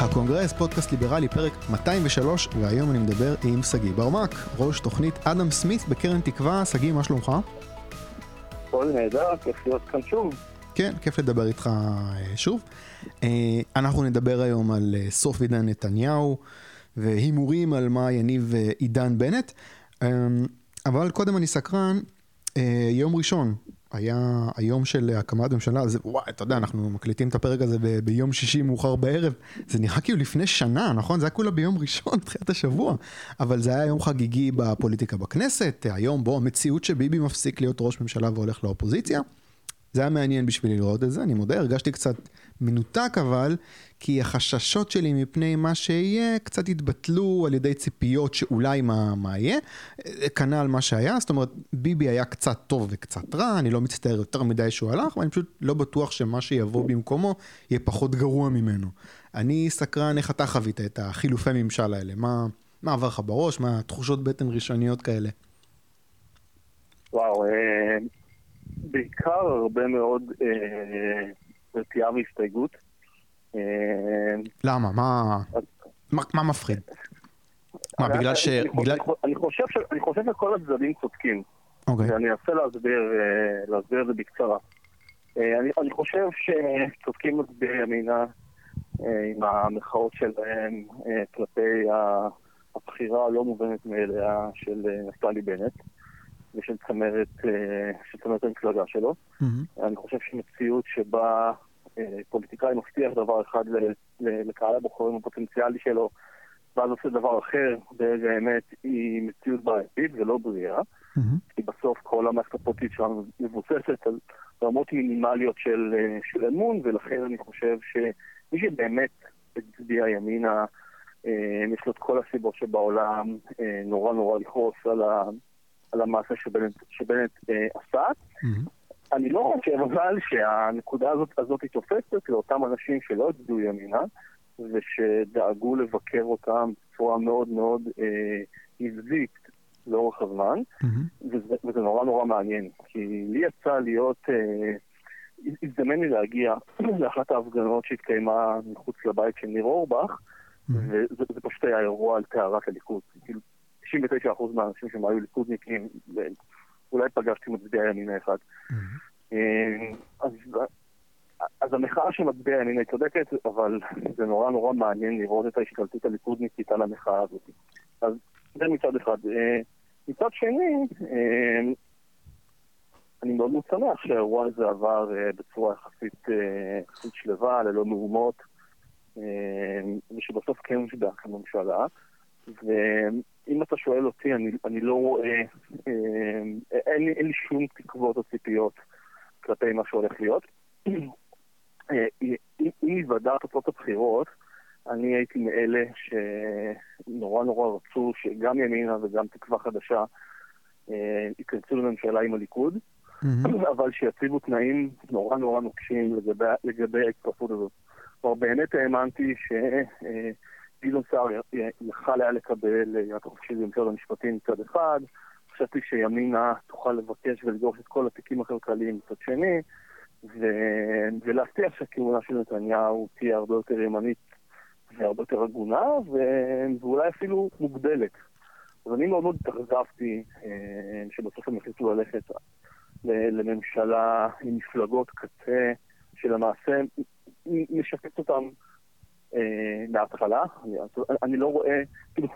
הקונגרס, פודקאסט ליברלי, פרק 203, והיום אני מדבר עם שגיא ברמק, ראש תוכנית אדם סמית בקרן תקווה. שגיא, מה שלומך? הכל נהדר, כיף להיות כאן שוב. כן, כיף לדבר איתך אה, שוב. אה, אנחנו נדבר היום על אה, סוף עידן נתניהו והימורים על מה יניב עידן בנט. אבל קודם אני סקרן, יום ראשון, היה היום של הקמת ממשלה, זה וואי, אתה יודע, אנחנו מקליטים את הפרק הזה ב- ביום שישי מאוחר בערב, זה נראה כאילו לפני שנה, נכון? זה היה כולה ביום ראשון, תחילת השבוע, אבל זה היה יום חגיגי בפוליטיקה בכנסת, היום בו המציאות שביבי מפסיק להיות ראש ממשלה והולך לאופוזיציה. זה היה מעניין בשבילי לראות את זה, אני מודה, הרגשתי קצת מנותק אבל, כי החששות שלי מפני מה שיהיה קצת התבטלו על ידי ציפיות שאולי מה, מה יהיה. כנ"ל מה שהיה, זאת אומרת, ביבי היה קצת טוב וקצת רע, אני לא מצטער יותר מדי שהוא הלך, ואני פשוט לא בטוח שמה שיבוא במקומו יהיה פחות גרוע ממנו. אני סקרן איך אתה חווית את החילופי ממשל האלה, מה, מה עבר לך בראש, מה תחושות בטן ראשוניות כאלה? וואו, אה, בעיקר הרבה מאוד רתיעה אה, והסתייגות. אה, למה? מה, מה, מה מפחיד? מה, בגלל ש... אני חושב שכל הצדדים צודקים. אוקיי. ואני אנסה להסביר, אה, להסביר את זה בקצרה. אני חושב שצודקים מצביעי ימינה עם המחאות שלהם כלפי הבחירה הלא מובנת מאליה של נפתלי בנט. ושל צמרת, אה, של צמרת המפלגה שלו. Mm-hmm. אני חושב שמציאות שבה אה, פוליטיקאי מבטיח דבר אחד לקהל הבוחרים הפוטנציאלי שלו, ואז עושה דבר אחר ברגע האמת, היא מציאות בעייתית ולא בריאה. Mm-hmm. כי בסוף כל המערכת הפוליטית שלנו מבוססת על רמות מינימליות של, אה, של אמון, ולכן אני חושב שמי שבאמת הצביע ימינה, יש לו את כל הסיבות שבעולם נורא נורא לכעוס על, ה, על המעשה שבנט, שבנט אה, עשה. Mm-hmm. אני לא חושב אבל שהנקודה הזאת, הזאת היא תופסת לאותם אנשים שלא הצביעו ימינה ושדאגו לבקר אותם בצורה מאוד מאוד אה, נבזית לאורך הזמן, mm-hmm. וזה, וזה נורא נורא מעניין, כי לי יצא להיות, אה, הזדמן לי להגיע לאחת ההפגנות שהתקיימה מחוץ לבית של ניר אורבך, mm-hmm. וזה פשוט היה אירוע על טהרת הליכוד. כאילו, 99% מהאנשים שם היו ליכודניקים, ואולי פגשתי מצביע ימינה אחד. Mm-hmm. אז, אז המחאה של מצביע ימינה היא צודקת, אבל זה נורא נורא מעניין לראות את ההשתלטות הליכודניקית על המחאה הזאת. אז זה מצד אחד. אה, מצד שני, אה, אני מאוד מאוד שמח שהאירוע הזה עבר אה, בצורה יחסית, יחסית שלווה, ללא מהומות, ושבסוף כן הושבעה כממשלה. ואם אתה שואל אותי, אני, אני לא רואה, אה, אין, לי, אין לי שום תקוות או ציפיות כלפי מה שהולך להיות. אה, אם יוודע תוצאות הבחירות, אני הייתי מאלה שנורא נורא רצו שגם ימינה וגם תקווה חדשה אה, ייכנסו לממשלה עם הליכוד. אבל שיציבו תנאים נורא נורא נוקשים לגבי, לגבי ההצטרפות הזאת. כלומר, באמת האמנתי ש... אה, גדעון סער יכל היה לקבל יד חופשי במשרד המשפטים מצד אחד, חשבתי שימינה תוכל לבקש ולדרוש את כל התיקים הכלכליים מצד שני, ו... ולהבטיח שהכהונה של נתניהו תהיה הרבה יותר ימנית והרבה יותר הגונה, ו... ואולי אפילו מוגדלת. אז אני מאוד מאוד התאכזבתי אה, שבסוף הם החליטו ללכת לממשלה עם מפלגות קצה, שלמעשה משקפת אותם אה, מההתחלה. אני לא רואה, כאילו,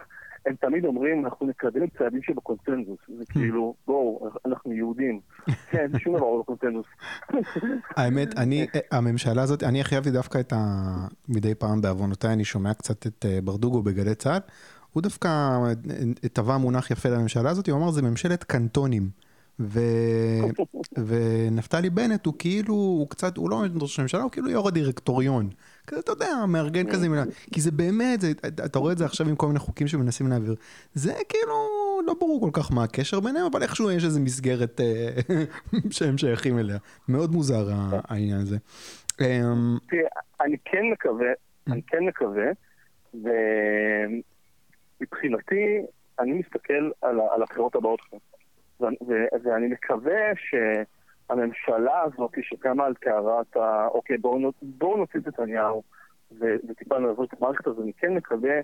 הם תמיד אומרים, אנחנו מקדמים צעדים שבקונצנזוס. זה כאילו, בואו, אנחנו יהודים. כן, שום דבר לא בקונצנזוס. האמת, אני, הממשלה הזאת, אני הכי אהבתי דווקא את ה... מדי פעם בעוונותיי, אני שומע קצת את אה, ברדוגו בגלי צה"ל. הוא דווקא טבע מונח יפה לממשלה הזאת, הוא אמר, זה ממשלת קנטונים. ו... ונפתלי בנט הוא כאילו, הוא קצת, הוא לא ראש הממשלה, הוא כאילו יו"ר הדירקטוריון. כזה, אתה יודע, מארגן כזה, כי זה באמת, זה, אתה רואה את זה עכשיו עם כל מיני חוקים שמנסים להעביר. זה כאילו, לא ברור כל כך מה הקשר ביניהם, אבל איכשהו יש איזו מסגרת אה, שהם שייכים אליה. מאוד מוזר העניין הזה. אמ, אני כן מקווה, אני כן מקווה, ומבחינתי, אני מסתכל על הבחירות הבאות כאן. ואני מקווה שהממשלה הזאת שקמה על טהרת ה... אוקיי, בואו בוא נוציא את נתניהו, וטיפה נעבור את המערכת הזו, אני כן מקווה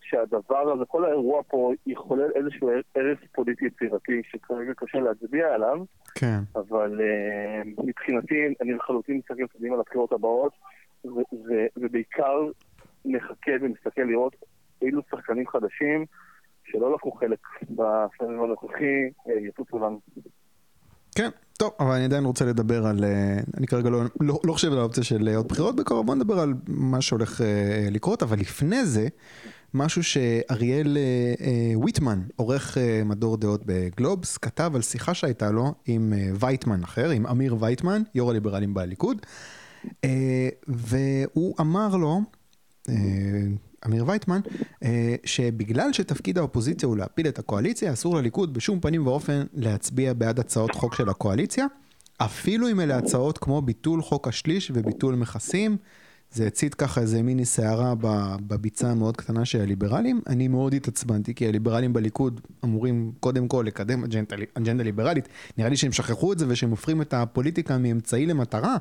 שהדבר הזה, כל האירוע פה יחולל איזשהו ערב פוליטי יצירתי שכרגע קשה להצביע עליו. כן. אבל uh, מבחינתי, אני לחלוטין מסתכל קדימה לבחירות הבאות, ובעיקר מחכה ומסתכל לראות אילו שחקנים חדשים שלא לקחו חלק בסבב הנוכחי אה, יטוסו לנו. כן, טוב, אבל אני עדיין רוצה לדבר על, אה, אני כרגע לא, לא, לא חושב על האופציה של עוד בחירות בקרוב, בוא נדבר על מה שהולך אה, לקרות, אבל לפני זה, משהו שאריאל אה, אה, ויטמן, עורך אה, מדור דעות בגלובס, כתב על שיחה שהייתה לו עם אה, וייטמן אחר, עם אמיר וייטמן, יו"ר הליברלים בליכוד, אה, והוא אמר לו, אה, אמיר וייטמן, אה, שבגלל שתפקיד האופוזיציה הוא להפיל את הקואליציה, אסור לליכוד בשום פנים ואופן להצביע בעד הצעות חוק של הקואליציה, אפילו אם אלה הצעות כמו ביטול חוק השליש וביטול מכסים. זה הצית ככה איזה מיני סערה בביצה המאוד קטנה של הליברלים. אני מאוד התעצבנתי, כי הליברלים בליכוד אמורים קודם כל לקדם אג'נדה, אג'נדה ליברלית. נראה לי שהם שכחו את זה ושהם הופכים את הפוליטיקה מאמצעי למטרה.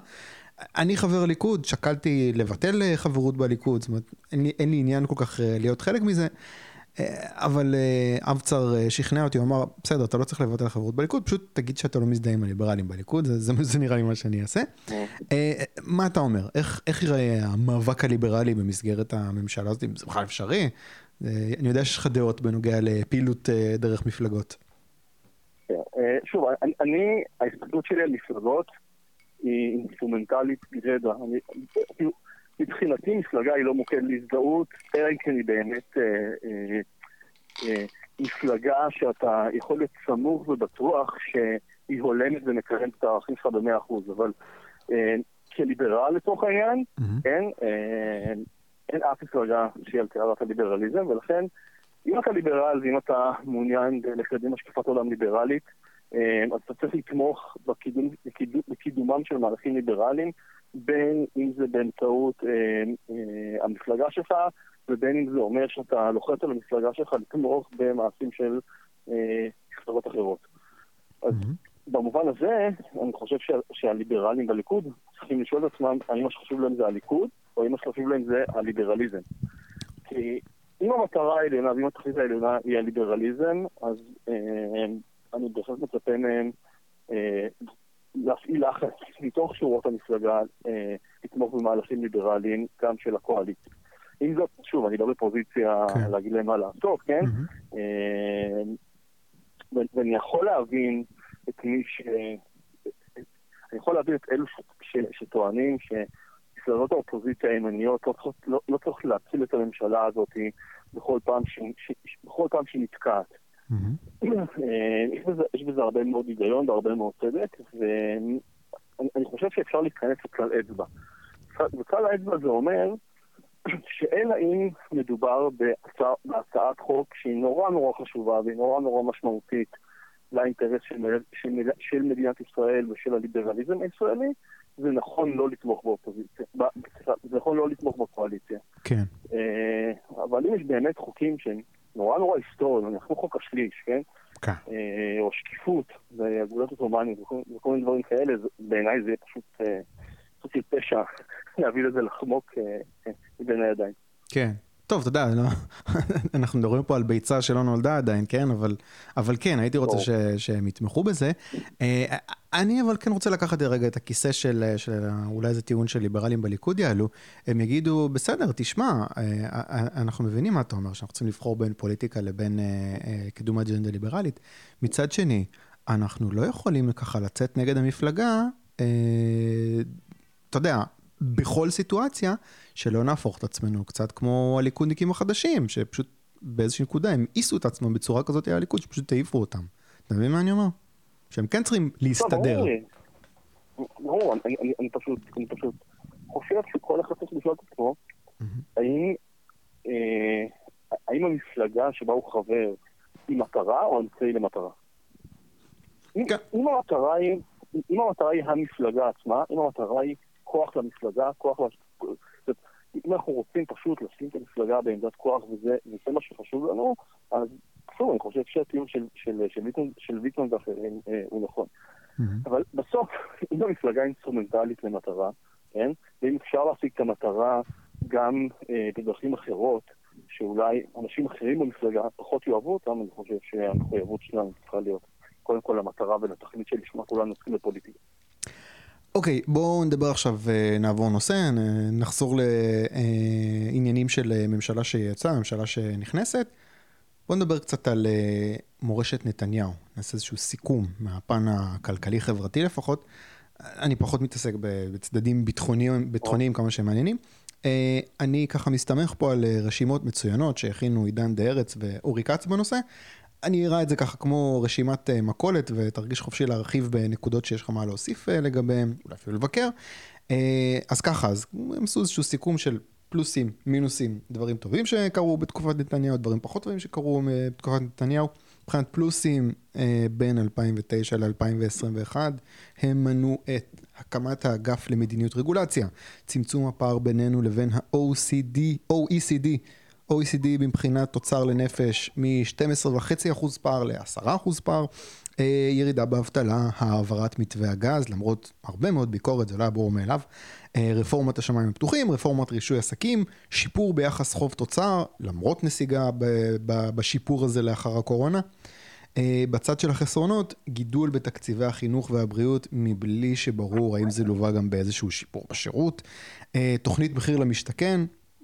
אני חבר ליכוד, שקלתי לבטל אה, חברות בליכוד, זאת אומרת, אין לי, אין לי עניין כל כך אה, להיות חלק מזה. אה, אבל אבצר שכנע אותי, הוא אמר, בסדר, אתה לא צריך לבטל חברות בליכוד, פשוט תגיד שאתה לא מזדהה עם הליברלים בליכוד, זה, זה, זה נראה לי מה שאני אעשה. מה אתה אומר? איך, איך ייראה המאבק הליברלי במסגרת הממשלה הזאת, אם זה בכלל אפשרי? אני יודע שיש לך דעות בנוגע לפעילות דרך מפלגות. כן, שוב, אני, ההסתכלות שלי על מפלגות, היא אינסטרומנטלית גרידא. כאילו, מבחינתי מפלגה היא לא מוקד להזדהות, אלא אם כן היא באמת אה, אה, אה, מפלגה שאתה יכול להיות סמוך ובטוח שהיא הולמת ומקרנת את הערכים שלך במאה אחוז, אבל אה, כליברל לצורך העניין. אין, אה, אין אף מפלגה שהיא על קרבת הליברליזם, ולכן אם אתה ליברל ואם אתה מעוניין לקדם השקפת עולם ליברלית, אז אתה צריך לתמוך בקידום, בקידום, בקידומם של מהלכים ליברליים, בין אם זה באמצעות אה, אה, המפלגה שלך, ובין אם זה אומר שאתה לוחץ על המפלגה שלך לתמוך במעשים של אה, מפלגות אחרות. אז mm-hmm. במובן הזה, אני חושב שה, שהליברלים בליכוד צריכים לשאול את עצמם האם מה שחשוב להם זה הליכוד, או האם מה שחשוב להם זה הליברליזם. כי אם המטרה העליונה ואם התכלית העליונה היא הליברליזם, אז אה, אני בהחלט מצפה מהם אה, להפעיל לחץ מתוך שורות המפלגה אה, לתמוך במהלכים ליברליים גם של הקואליציה. עם זאת, שוב, אני לא בפוזיציה כן. להגיד להם מה לעשות, כן? Mm-hmm. אה, ואני יכול להבין את מי ש... אני יכול להבין את אלו ש... ש... שטוענים שמפלגות האופוזיציה הימניות לא צריכות לא, לא צריך להציל את הממשלה הזאת בכל פעם, ש... ש... בכל פעם שהיא נתקעת. אה, יש בזה הרבה מאוד היגיון והרבה מאוד צדק, ואני חושב שאפשר להתכנס לכלל אצבע. וכלל האצבע זה אומר שאלא אם מדובר בהצעת חוק שהיא נורא נורא חשובה והיא נורא נורא משמעותית לאינטרס של, של, של מדינת ישראל ושל הליברליזם הישראלי, זה נכון לא לתמוך באופוזיציה, זה נכון לא לתמוך בקואליציה. כן. אה, אבל אם יש באמת חוקים שהם נורא נורא היסטוריים, אנחנו חוק השליש, כן? כן. אה, או שקיפות, ואגודות עות'מאניות וכל מיני דברים כאלה, בעיניי זה פשוט אה, סוג של פשע להביא לזה לחמוק אה, מבין הידיים. כן. טוב, אתה יודע, לא, אנחנו מדברים פה על ביצה שלא נולדה עדיין, כן? אבל, אבל כן, הייתי רוצה ש, שהם יתמכו בזה. אה, אני אבל כן רוצה לקחת רגע את הכיסא של, של אולי איזה טיעון של ליברלים בליכוד יעלו. הם יגידו, בסדר, תשמע, אה, אה, אנחנו מבינים מה אתה אומר, שאנחנו צריכים לבחור בין פוליטיקה לבין קידום אג'נדה ליברלית. מצד שני, אנחנו לא יכולים ככה לצאת נגד המפלגה, אתה יודע, בכל סיטואציה, שלא נהפוך את עצמנו קצת כמו הליכודניקים החדשים, שפשוט באיזושהי נקודה הם העיסו את עצמם בצורה כזאת על הליכוד, שפשוט העיפו אותם. אתה מבין מה אני אומר? שהם כן צריכים להסתדר. ברור, אני פשוט חושב שכל אחד צריך לשאול את עצמו, אה, האם המפלגה שבה הוא חבר היא מטרה או אמצעי למטרה? כן. אם המטרה היא המפלגה עצמה, אם המטרה היא כוח למפלגה, כוח... אם אנחנו רוצים פשוט לשים את המפלגה בעמדת כוח וזה, וזה מה שחשוב לנו, אז שוב, אני חושב שהטיעון של, של, של, של ויטמן ואחרים אה, הוא נכון. Mm-hmm. אבל בסוף, אם המפלגה אינסטרומנטלית למטרה, כן? ואם אפשר להשיג את המטרה גם אה, בדרכים אחרות, שאולי אנשים אחרים במפלגה פחות יאהבו אותם, אני חושב שהמחויבות שלנו צריכה להיות קודם כל למטרה ולתכלית שלשמה כולנו עוסקים בפוליטיקה. אוקיי, okay, בואו נדבר עכשיו, אה, נעבור נושא, נחזור לעניינים של ממשלה שיצאה, ממשלה שנכנסת. בואו נדבר קצת על מורשת נתניהו, נעשה איזשהו סיכום מהפן הכלכלי-חברתי לפחות. אני פחות מתעסק בצדדים ביטחוניים, ביטחוניים כמה שהם מעניינים. אה, אני ככה מסתמך פה על אה, רשימות מצוינות שהכינו עידן דה ארץ ואורי כץ בנושא. אני אראה את זה ככה כמו רשימת אה, מכולת ותרגיש חופשי להרחיב בנקודות שיש לך מה להוסיף לגביהם, אולי אפילו לבקר. אז ככה, אז הם עשו איזשהו סיכום של פלוסים, מינוסים, דברים טובים שקרו בתקופת נתניהו, דברים פחות טובים שקרו בתקופת נתניהו. מבחינת פלוסים אה, בין 2009 ל-2021, הם מנו את הקמת האגף למדיניות רגולציה, צמצום הפער בינינו לבין ה-OCD, OECD, OECD מבחינת תוצר לנפש מ-12.5% פער ל-10% פער, אה, ירידה באבטלה, העברת מתווה הגז, למרות הרבה מאוד ביקורת, זה לא היה ברור מאליו, אה, רפורמת השמיים הפתוחים, רפורמת רישוי עסקים, שיפור ביחס חוב תוצר, למרות נסיגה בשיפור הזה לאחר הקורונה. אה, בצד של החסרונות, גידול בתקציבי החינוך והבריאות מבלי שברור האם זה לווה גם באיזשהו שיפור בשירות. תוכנית מחיר למשתכן,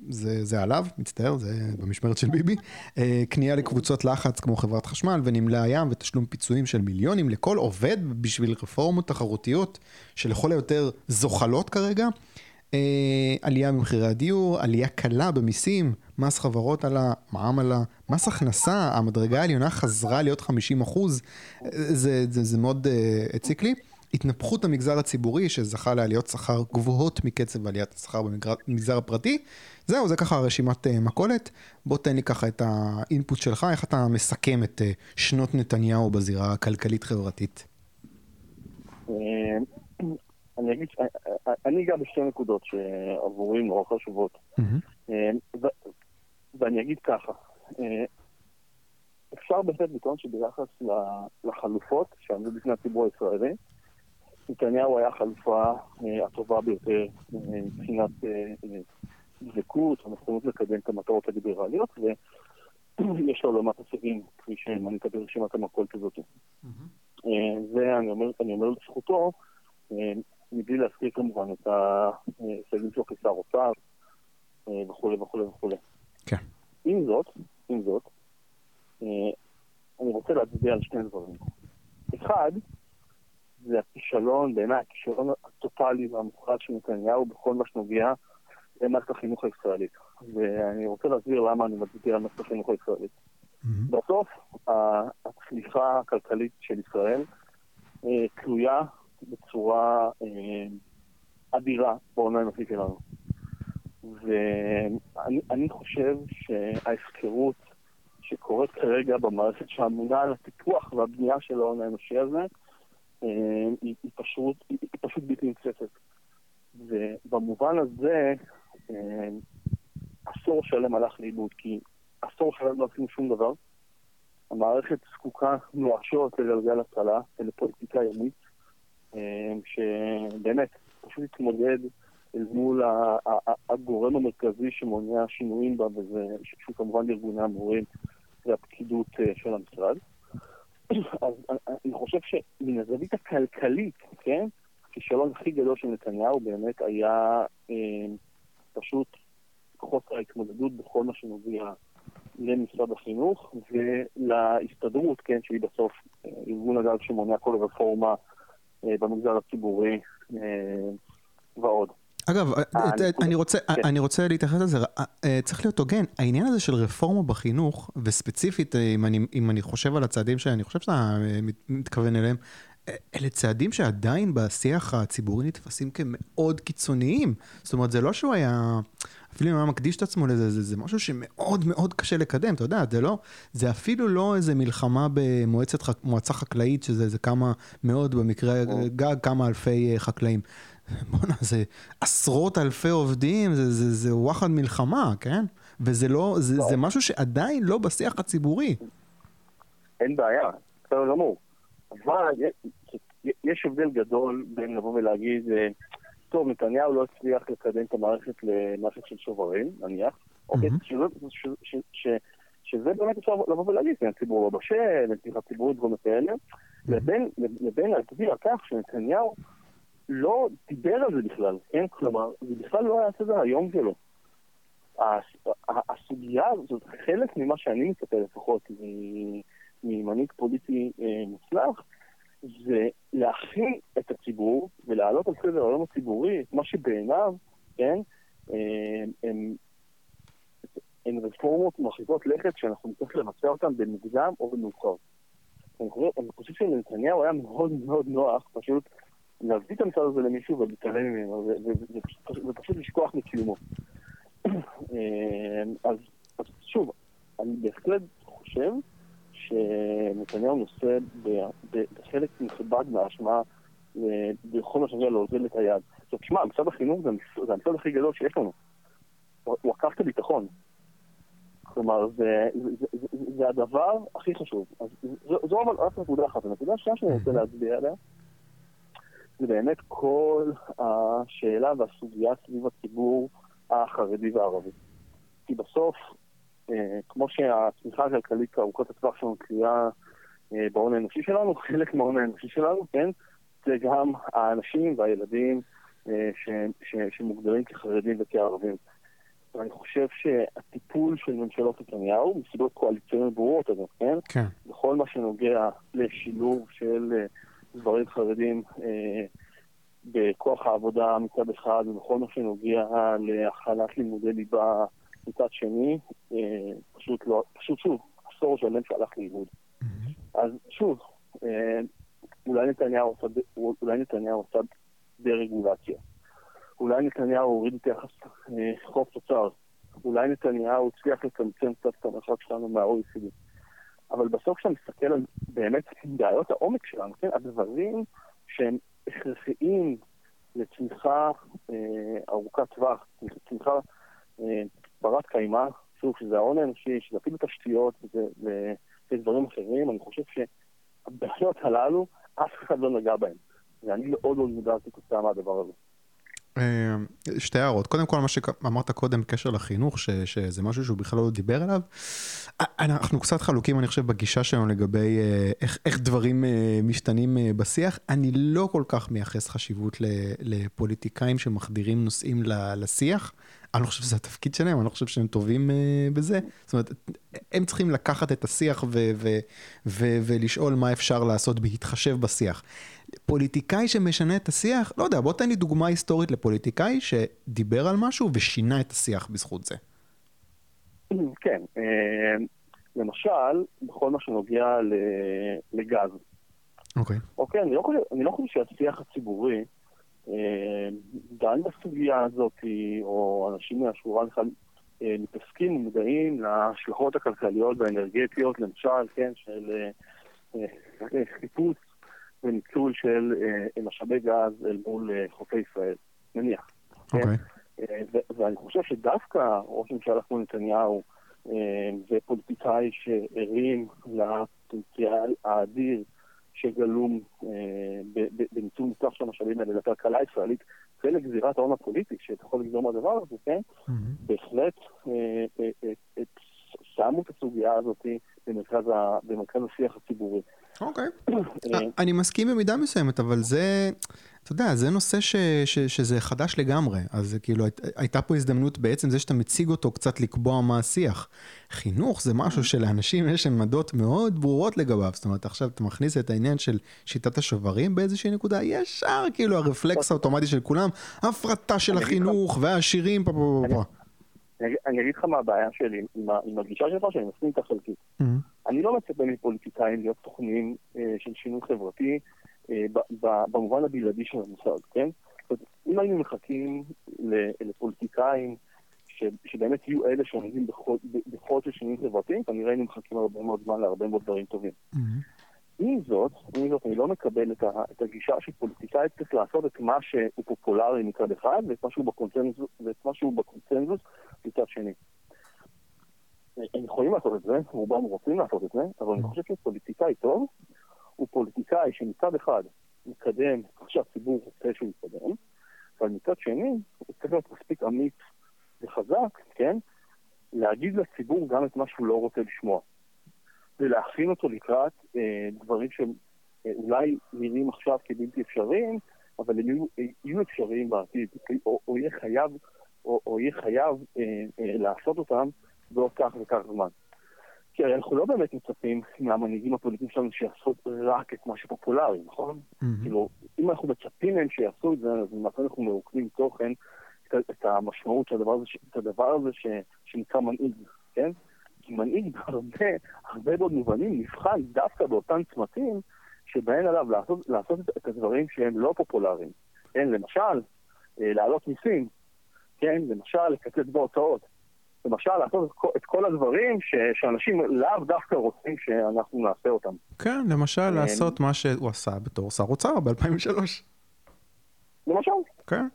זה, זה עליו, מצטער, זה במשמרת של ביבי. אה, קנייה לקבוצות לחץ כמו חברת חשמל ונמלי הים ותשלום פיצויים של מיליונים לכל עובד בשביל רפורמות תחרותיות שלכל היותר זוחלות כרגע. אה, עלייה במחירי הדיור, עלייה קלה במיסים, מס חברות עלה, מע"מ עלה, מס הכנסה, המדרגה העליונה חזרה להיות 50 אחוז, אה, זה, זה, זה מאוד uh, הציק לי. התנפחות המגזר הציבורי שזכה לעליות שכר גבוהות מקצב עליית השכר במגזר הפרטי. זהו, זה ככה רשימת uh, מכולת. בוא תן לי ככה את האינפוט שלך, איך אתה מסכם את uh, שנות נתניהו בזירה הכלכלית-חברתית. אה, אני אגיד, אני אגע בשתי נקודות שעבורי נורא חשובות. ואני אגיד ככה, אפשר בהחלט לטעון שביחס לחלופות שעמדו בפני הציבור הישראלי, נתניהו היה החלופה אה, הטובה ביותר אה, מבחינת אה, דבקות, הנכונות לקדם את המטרות הליברליות, ויש לו לא מעט הישגים, כפי שמנית ברשימת המכולת הזאת. זה, אני אומר, אני אומר לזכותו, מבלי להזכיר כמובן את ההישגים שלו כשר אוצר וכולי וכולי וכולי. כן. עם זאת, עם זאת, אני רוצה להצביע על שני דברים. אחד, זה הכישלון, בעיניי הכישלון הטוטאלי והמוחלט של נתניהו בכל מה שנוגע למערכת החינוך הישראלית. ואני רוצה להסביר למה אני מצביע על מערכת החינוך הישראלית. Mm-hmm. בסוף, הצליחה הכלכלית של ישראל אה, תלויה בצורה אה, אדירה בהון האנושי שלנו. ואני חושב שההפקרות שקורית כרגע במערכת שאמונה על הטיפוח והבנייה של ההון האנושי הזה, היא, היא, פשוט, היא, היא פשוט בלתי נצפת. ובמובן הזה, אה, עשור שלם הלך לאיבוד, כי עשור שלם לא עשינו שום דבר. המערכת זקוקה נואשות לגלגל הצלה ולפוליטיקה ימית, אה, שבאמת פשוט התמודד אל מול הגורם המרכזי שמונע שינויים בה, וזה שהוא כמובן ארגוני המורים והפקידות של המשרד. אז אני חושב שמן הזווית הכלכלית, כן, הכישלון הכי גדול של נתניהו באמת היה אה, פשוט חוסר ההתמודדות בכל מה שנוגע למשרד החינוך ולהסתדרות, כן, שהיא בסוף אה, ארגון הגג שמונע כל רפורמה אה, במגזר הציבורי אה, ועוד. אגב, אה, אה, אה, אני רוצה, כן. אני רוצה להתייחס לזה, צריך להיות הוגן, העניין הזה של רפורמה בחינוך, וספציפית, אם אני, אם אני חושב על הצעדים שאני חושב שאתה מתכוון אליהם, אלה צעדים שעדיין בשיח הציבורי נתפסים כמאוד קיצוניים. זאת אומרת, זה לא שהוא היה, אפילו אם הוא היה מקדיש את עצמו לזה, זה, זה משהו שמאוד מאוד קשה לקדם, אתה יודע, זה לא, זה אפילו לא איזה מלחמה במועצה חקלאית, שזה כמה מאות, במקרה גג, כמה אלפי חקלאים. בואנה, זה עשרות אלפי עובדים, זה, זה, זה וואחד מלחמה, כן? וזה לא, זה, לא. זה משהו שעדיין לא בשיח הציבורי. אין בעיה, בסדר גמור. אבל יש הבדל גדול בין לבוא ולהגיד, אה, טוב, נתניהו לא הצליח לקדם את המערכת למערכת של שוברים, נניח, אוקיי, שזה באמת אפשר לבוא ולהגיד, כן, הציבור לא בשל, לתמיכה ציבורית דברים כאלה, לבין להצביע על כך שנתניהו לא דיבר על זה בכלל, כן? כלומר, זה בכלל לא היה סדר היום שלו. הסוגיה הזאת, חלק ממה שאני מצפה לפחות ממנהיג פוליטי אה, מוצלח, זה להכין את הציבור ולהעלות על סדר היום הציבורי את מה שבעיניו, כן, אה, הם, הן רפורמות מרחיקות לכת שאנחנו נצטרך לבצע אותן במוקדם או במאוחר. אני חושב שלנתניהו היה מאוד מאוד נוח פשוט להביא את המשרד הזה למישהו ולהתעלם ממנו, ופשוט לשכוח מקיומו. אה, אז שוב, אני בהחלט חושב שנתניהו נושא בחלק נכבד מהאשמה אה, בכל מה שנוגע להוזיל את היד. עכשיו, תשמע, משרד החינוך זה המשרד הכי גדול שיש לנו. הוא עקף את הביטחון. כלומר, זה, זה, זה, זה הדבר הכי חשוב. אז זו, זו אבל רק נקודה אחת. הנקודה השנייה שאני רוצה להצביע עליה, זה באמת כל השאלה והסוגיה סביב הציבור החרדי והערבי. כי בסוף, אה, כמו שהצמיחה הכלכלית ארוכת הטווח שלנו תלויה אה, בהון האנושי שלנו, חלק מההון האנושי שלנו, כן, זה גם האנשים והילדים אה, ש, ש, שמוגדרים כחרדים וכערבים. ואני חושב שהטיפול של ממשלות נתניהו, מסיבות קואליציוניות ברורות, אגב, כן? כן. בכל מה שנוגע לשילוב של גברים חרדים אה, בכוח העבודה מצד אחד, ובכל מה שנוגע להכלת לימודי ליבה מצד שני, אה, פשוט לא, פשוט שוב, עשור שלם שהלך לאיבוד. Mm-hmm. אז שוב, אה, אולי נתניהו עשה, אולי נתניהו עשה דה-רגולציה. אולי נתניהו הוריד את יחס חוב תוצר. אולי נתניהו הצליח לצמצם קצת את המרחק שלנו מה-OECD. אבל בסוף כשאתה מסתכל על באמת בעיות העומק שלנו, כן, הדברים שהם הכרחיים לצמיחה אה, ארוכת טווח, צמיחה אה, ברת קיימא, שוב, שזה ההון האנושי, שזה אפילו תשתיות ודברים אחרים, אני חושב שהבעיות הללו, אף אחד לא נגע בהן. ואני מאוד מאוד מודע כתוצאה מהדבר הזה. אה, שתי הערות. קודם כל, מה שאמרת קודם בקשר לחינוך, ש, שזה משהו שהוא בכלל לא דיבר עליו. אה, אנחנו קצת חלוקים, אני חושב, בגישה שלנו לגבי אה, איך, איך דברים משתנים בשיח. אני לא כל כך מייחס חשיבות לפוליטיקאים שמחדירים נושאים לשיח. אני לא חושב שזה התפקיד שלהם, אני לא חושב שהם טובים uh, בזה. זאת אומרת, הם צריכים לקחת את השיח ולשאול מה אפשר לעשות בהתחשב בשיח. פוליטיקאי שמשנה את השיח, לא יודע, בוא תן לי דוגמה היסטורית לפוליטיקאי שדיבר על משהו ושינה את השיח בזכות זה. כן, אה, למשל, בכל מה שנוגע לגז. אוקיי. אוקיי, אני לא חושב, לא שהשיח הציבורי דן בסוגיה הזאת, או אנשים מהשורה בכלל אה, מתעסקים ומודעים להשלכות הכלכליות והאנרגטיות, למשל, כן, של חיפוש וניצול של אה, משאבי גז אל מול אה, חופי ישראל, נניח. כן? אוקיי. אה, ואני חושב שדווקא ראש ממשלה כמו נתניהו ופוליטיקאי שערים לפוטנציאל האדיר שגלום בניצול מוצלח של המשאבים האלה לכלכלה הישראלית ולגזירת ההון הפוליטי שאתה יכול לגזור מהדבר הזה, כן? בהחלט שמו את הסוגיה הזאת במרכז השיח הציבורי. אוקיי. אה, אני מסכים במידה מסוימת, אבל זה, אתה יודע, זה נושא ש, ש, שזה חדש לגמרי. אז כאילו, הייתה פה הזדמנות בעצם זה שאתה מציג אותו קצת לקבוע מה השיח. חינוך זה משהו שלאנשים יש עמדות מאוד ברורות לגביו. זאת אומרת, עכשיו אתה מכניס את העניין של שיטת השוברים באיזושהי נקודה, ישר כאילו הרפלקס האוטומטי של כולם, הפרטה של החינוך והעשירים, פה פה פה. אני אגיד לך מה הבעיה שלי עם הגישה שלך, שאני מסכים איתה חלקית. אני לא מצפה מפוליטיקאים להיות תוכניים אה, של שינוי חברתי אה, במובן הבלעדי של המושג, כן? אם היינו מחכים לפוליטיקאים שבאמת יהיו אלה שעומדים בחוד של שינויים חברתיים, כנראה היינו מחכים הרבה מאוד זמן להרבה מאוד דברים טובים. Mm-hmm. עם זאת, עם זאת, אני לא מקבל את, ה, את הגישה שפוליטיקאי צריך לעשות את מה שהוא פופולרי מצד אחד, ואת מה שהוא בקונצנזוס, ואת מה שהוא בקונצנזוס מצד שני. הם יכולים לעשות את זה, רובם רוצים לעשות את זה, אבל אני חושב שפוליטיקאי טוב הוא פוליטיקאי שמצד אחד מקדם, שהציבור רוצה שהוא יקדם, אבל מצד שני, הוא צריך להיות מספיק אמיץ וחזק, כן? להגיד לציבור גם את מה שהוא לא רוצה לשמוע. ולהכין אותו לקראת אה, דברים שאולי נראים עכשיו כבלתי אפשריים, אבל הם יהיו, יהיו אפשריים בעתיד, או, או יהיה חייב, או, או יהיה חייב אה, אה, לעשות אותם בעוד כך וכך זמן. כי הרי אנחנו לא באמת מצפים מהמנהיגים הפוליטיים שלנו שיעשו רק את מה שפופולרי, נכון? Mm-hmm. כאילו, אם אנחנו מצפים מהם שיעשו את זה, אז למעשה אנחנו מרוקנים תוכן את, המשמעות של הדבר הזה, את הדבר הזה ש, שנקרא מנהיג, כן? כי מנהיג בהרבה, הרבה מאוד מובנים נבחן דווקא באותם צמתים שבהן עליו לעשות, לעשות את, את הדברים שהם לא פופולריים. כן, למשל, אה, להעלות מיסים, כן, למשל, לקצץ בהוצאות. למשל, לעשות את כל הדברים ש, שאנשים לאו דווקא רוצים שאנחנו נעשה אותם. כן, למשל, אה, לעשות מה שהוא עשה בתור שר אוצר ב-2003. למשל. כן,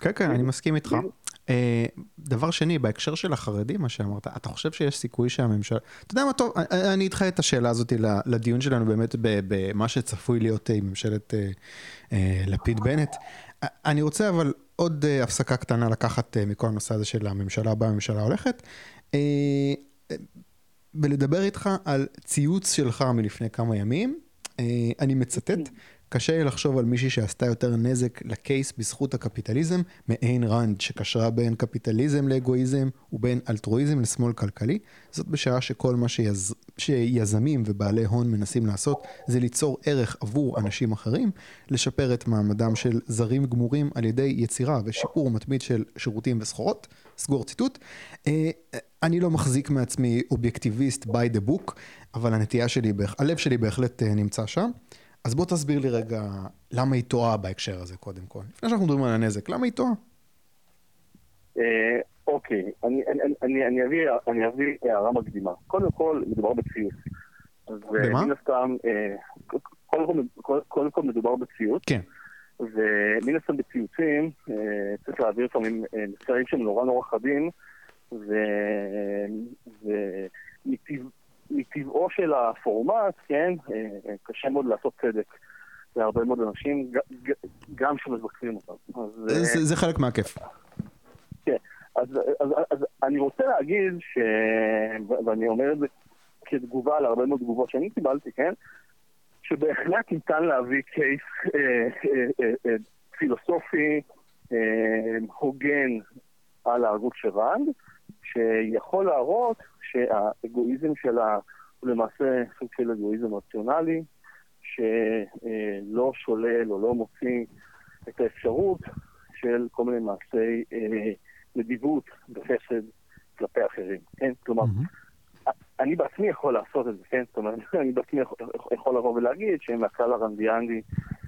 כן, כן, אני מסכים איתך. אה, דבר שני, בהקשר של החרדים, מה שאמרת, אתה חושב שיש סיכוי שהממשלה... אתה יודע מה, טוב, אני אדחה את השאלה הזאת לדיון שלנו באמת במה שצפוי להיות עם ממשלת אה, לפיד-בנט. אני רוצה אבל עוד uh, הפסקה קטנה לקחת uh, מכל הנושא הזה של הממשלה הבאה, הממשלה הולכת, uh, ולדבר איתך על ציוץ שלך מלפני כמה ימים. Uh, אני מצטט, קשה לי לחשוב על מישהי שעשתה יותר נזק לקייס בזכות הקפיטליזם מאין ראנד, שקשרה בין קפיטליזם לאגואיזם ובין אלטרואיזם לשמאל כלכלי. זאת בשעה שכל מה שיז... שיזמים ובעלי הון מנסים לעשות זה ליצור ערך עבור אנשים אחרים, לשפר את מעמדם של זרים גמורים על ידי יצירה ושיפור מתמיד של שירותים וסחורות. סגור ציטוט. אה, אני לא מחזיק מעצמי אובייקטיביסט by the book, אבל הנטייה שלי, הלב שלי בהחלט אה, נמצא שם. אז בוא תסביר לי רגע למה היא טועה בהקשר הזה קודם כל. לפני שאנחנו מדברים על הנזק, למה היא טועה? אה, אוקיי, אני אביא הערה מקדימה. קודם כל, מדובר בציוץ. במה? ומן הסתם, אה, קודם כל מדובר בציוץ. כן. ומן הסתם בציוצים אה, צריך להעביר לפעמים מסרים שהם נורא נורא חדים, ומטבע... מטבעו של הפורמט, כן, אה, אה, קשה מאוד לעשות צדק להרבה מאוד אנשים, גם שמבקרים אותם. זה, זה, זה חלק מהכיף. כן, אז, אז, אז אני רוצה להגיד, ש... ואני אומר את זה כתגובה להרבה מאוד תגובות שאני קיבלתי, כן, שבהחלט ניתן להביא קייס אה, אה, אה, אה, פילוסופי אה, הוגן על ההגות של ראנד, שיכול להראות שהאגואיזם שלה הוא למעשה סוג של אגואיזם רציונלי, שלא שולל או לא מוציא את האפשרות של כל מיני מעשי אה, נדיבות וחסד כלפי אחרים, כן? כלומר, mm-hmm. אני בעצמי יכול לעשות את זה, כן? זאת אומרת, אני בעצמי יכול, יכול לבוא ולהגיד שמהכלל הרנדיאנדי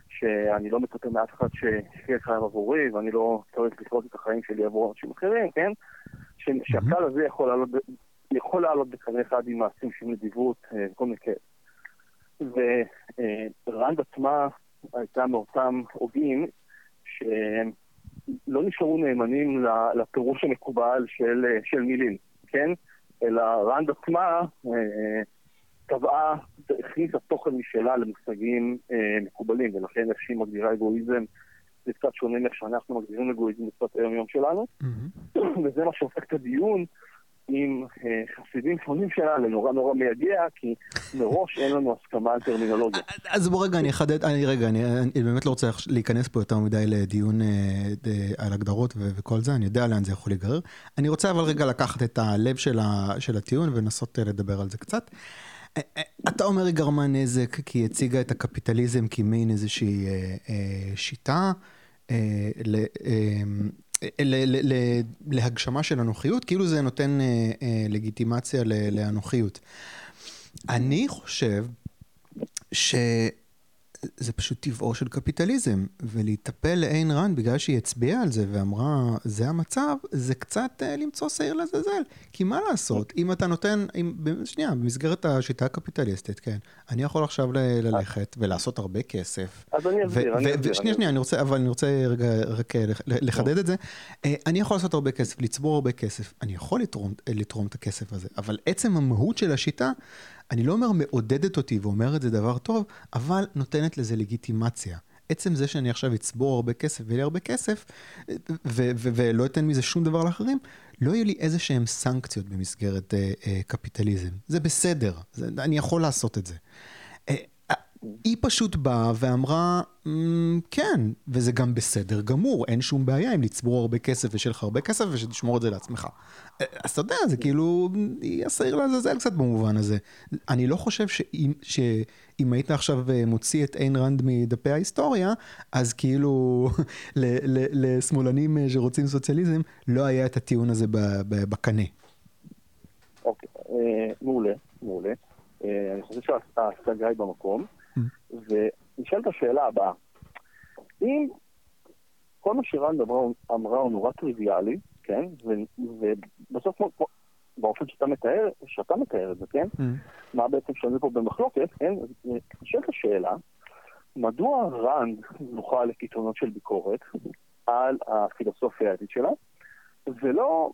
שאני לא מצפה מאף אחד שיהיה חיים עבורי ואני לא צריך לפרוט את החיים שלי עבור אנשים אחרים, כן? שהכלל הזה יכול לעלות, יכול לעלות בקנה אחד עם מעשים של נדיבות, אה, כל מיני כאלה. ורנד עצמה הייתה מאותם הוגים שלא נשארו נאמנים לפירוש המקובל של, של מילים, כן? אלא רנד עצמה אה, טבעה, הכניסה תוכן משלה למושגים אה, מקובלים, ולכן איך שהיא מגדירה אגואיזם זה קצת שונה מאיך שאנחנו מגדירים אגואיזם בשפת היום-יום שלנו, mm-hmm. וזה מה שהופך את הדיון עם אה, חסידים שונים שלה לנורא נורא מייגע, כי מראש אין לנו הסכמה על טרמינולוגיה. אז בוא רגע, אני אחדד, אני רגע, אני, אני באמת לא רוצה להיכנס פה יותר מדי לדיון אה, על הגדרות ו- וכל זה, אני יודע לאן זה יכול להיגרר. אני רוצה אבל רגע לקחת את הלב של, ה, של הטיעון ולנסות אה, לדבר על זה קצת. אתה אומר היא גרמה נזק כי היא הציגה את הקפיטליזם כמין איזושהי אה, אה, שיטה. אה, אמ, להגשמה של אנוכיות, כאילו זה נותן אה, אה, לגיטימציה לאנוכיות. אני חושב ש... זה פשוט טבעו של קפיטליזם, ולהיטפל לאין רן בגלל שהיא הצביעה על זה ואמרה, זה המצב, זה קצת uh, למצוא שעיר לזלזל. כי מה לעשות, אם אתה נותן, אם, שנייה, במסגרת השיטה הקפיטליסטית, כן, אני יכול עכשיו ל- ללכת ולעשות הרבה כסף. אז אני אסביר, אני אסביר. שנייה, שנייה, אני רוצה, אבל אני רוצה רגע רק אה, לחדד את זה. Uh, אני יכול לעשות הרבה כסף, לצבור הרבה כסף, אני יכול לתרום, לתרום את הכסף הזה, אבל עצם המהות של השיטה, אני לא אומר מעודדת אותי ואומרת זה דבר טוב, אבל נותנת לזה לגיטימציה. עצם זה שאני עכשיו אצבור הרבה כסף ויהיה לי הרבה כסף, ולא אתן מזה שום דבר לאחרים, לא יהיו לי איזה שהם סנקציות במסגרת אה, אה, קפיטליזם. זה בסדר, זה, אני יכול לעשות את זה. היא פשוט באה ואמרה, אמ, כן, וזה גם בסדר גמור, אין שום בעיה אם לצבור הרבה כסף ושיהיה לך הרבה כסף ושתשמור את זה לעצמך. אז אתה יודע, זה כאילו, היא השעיר לעזאזל קצת במובן הזה. אני לא חושב שאם, שאם היית עכשיו אה, מוציא את איין רנד מדפי ההיסטוריה, אז כאילו לשמאלנים אה, שרוצים סוציאליזם, לא היה את הטיעון הזה בקנה. אוקיי, אה, מעולה, מעולה. אני חושב שההשגה היא במקום. ונשאלת השאלה הבאה, אם כל מה שרן אמרה הוא נורא טריוויאלי, כן, ובסוף באופן שאתה מתאר, שאתה מתאר את זה, כן, mm. מה בעצם שונה פה במחלוקת, כן, נשאלת השאלה, מדוע רנד זוכה לקיתונות של ביקורת על הפילוסופיה האתית שלה, ולא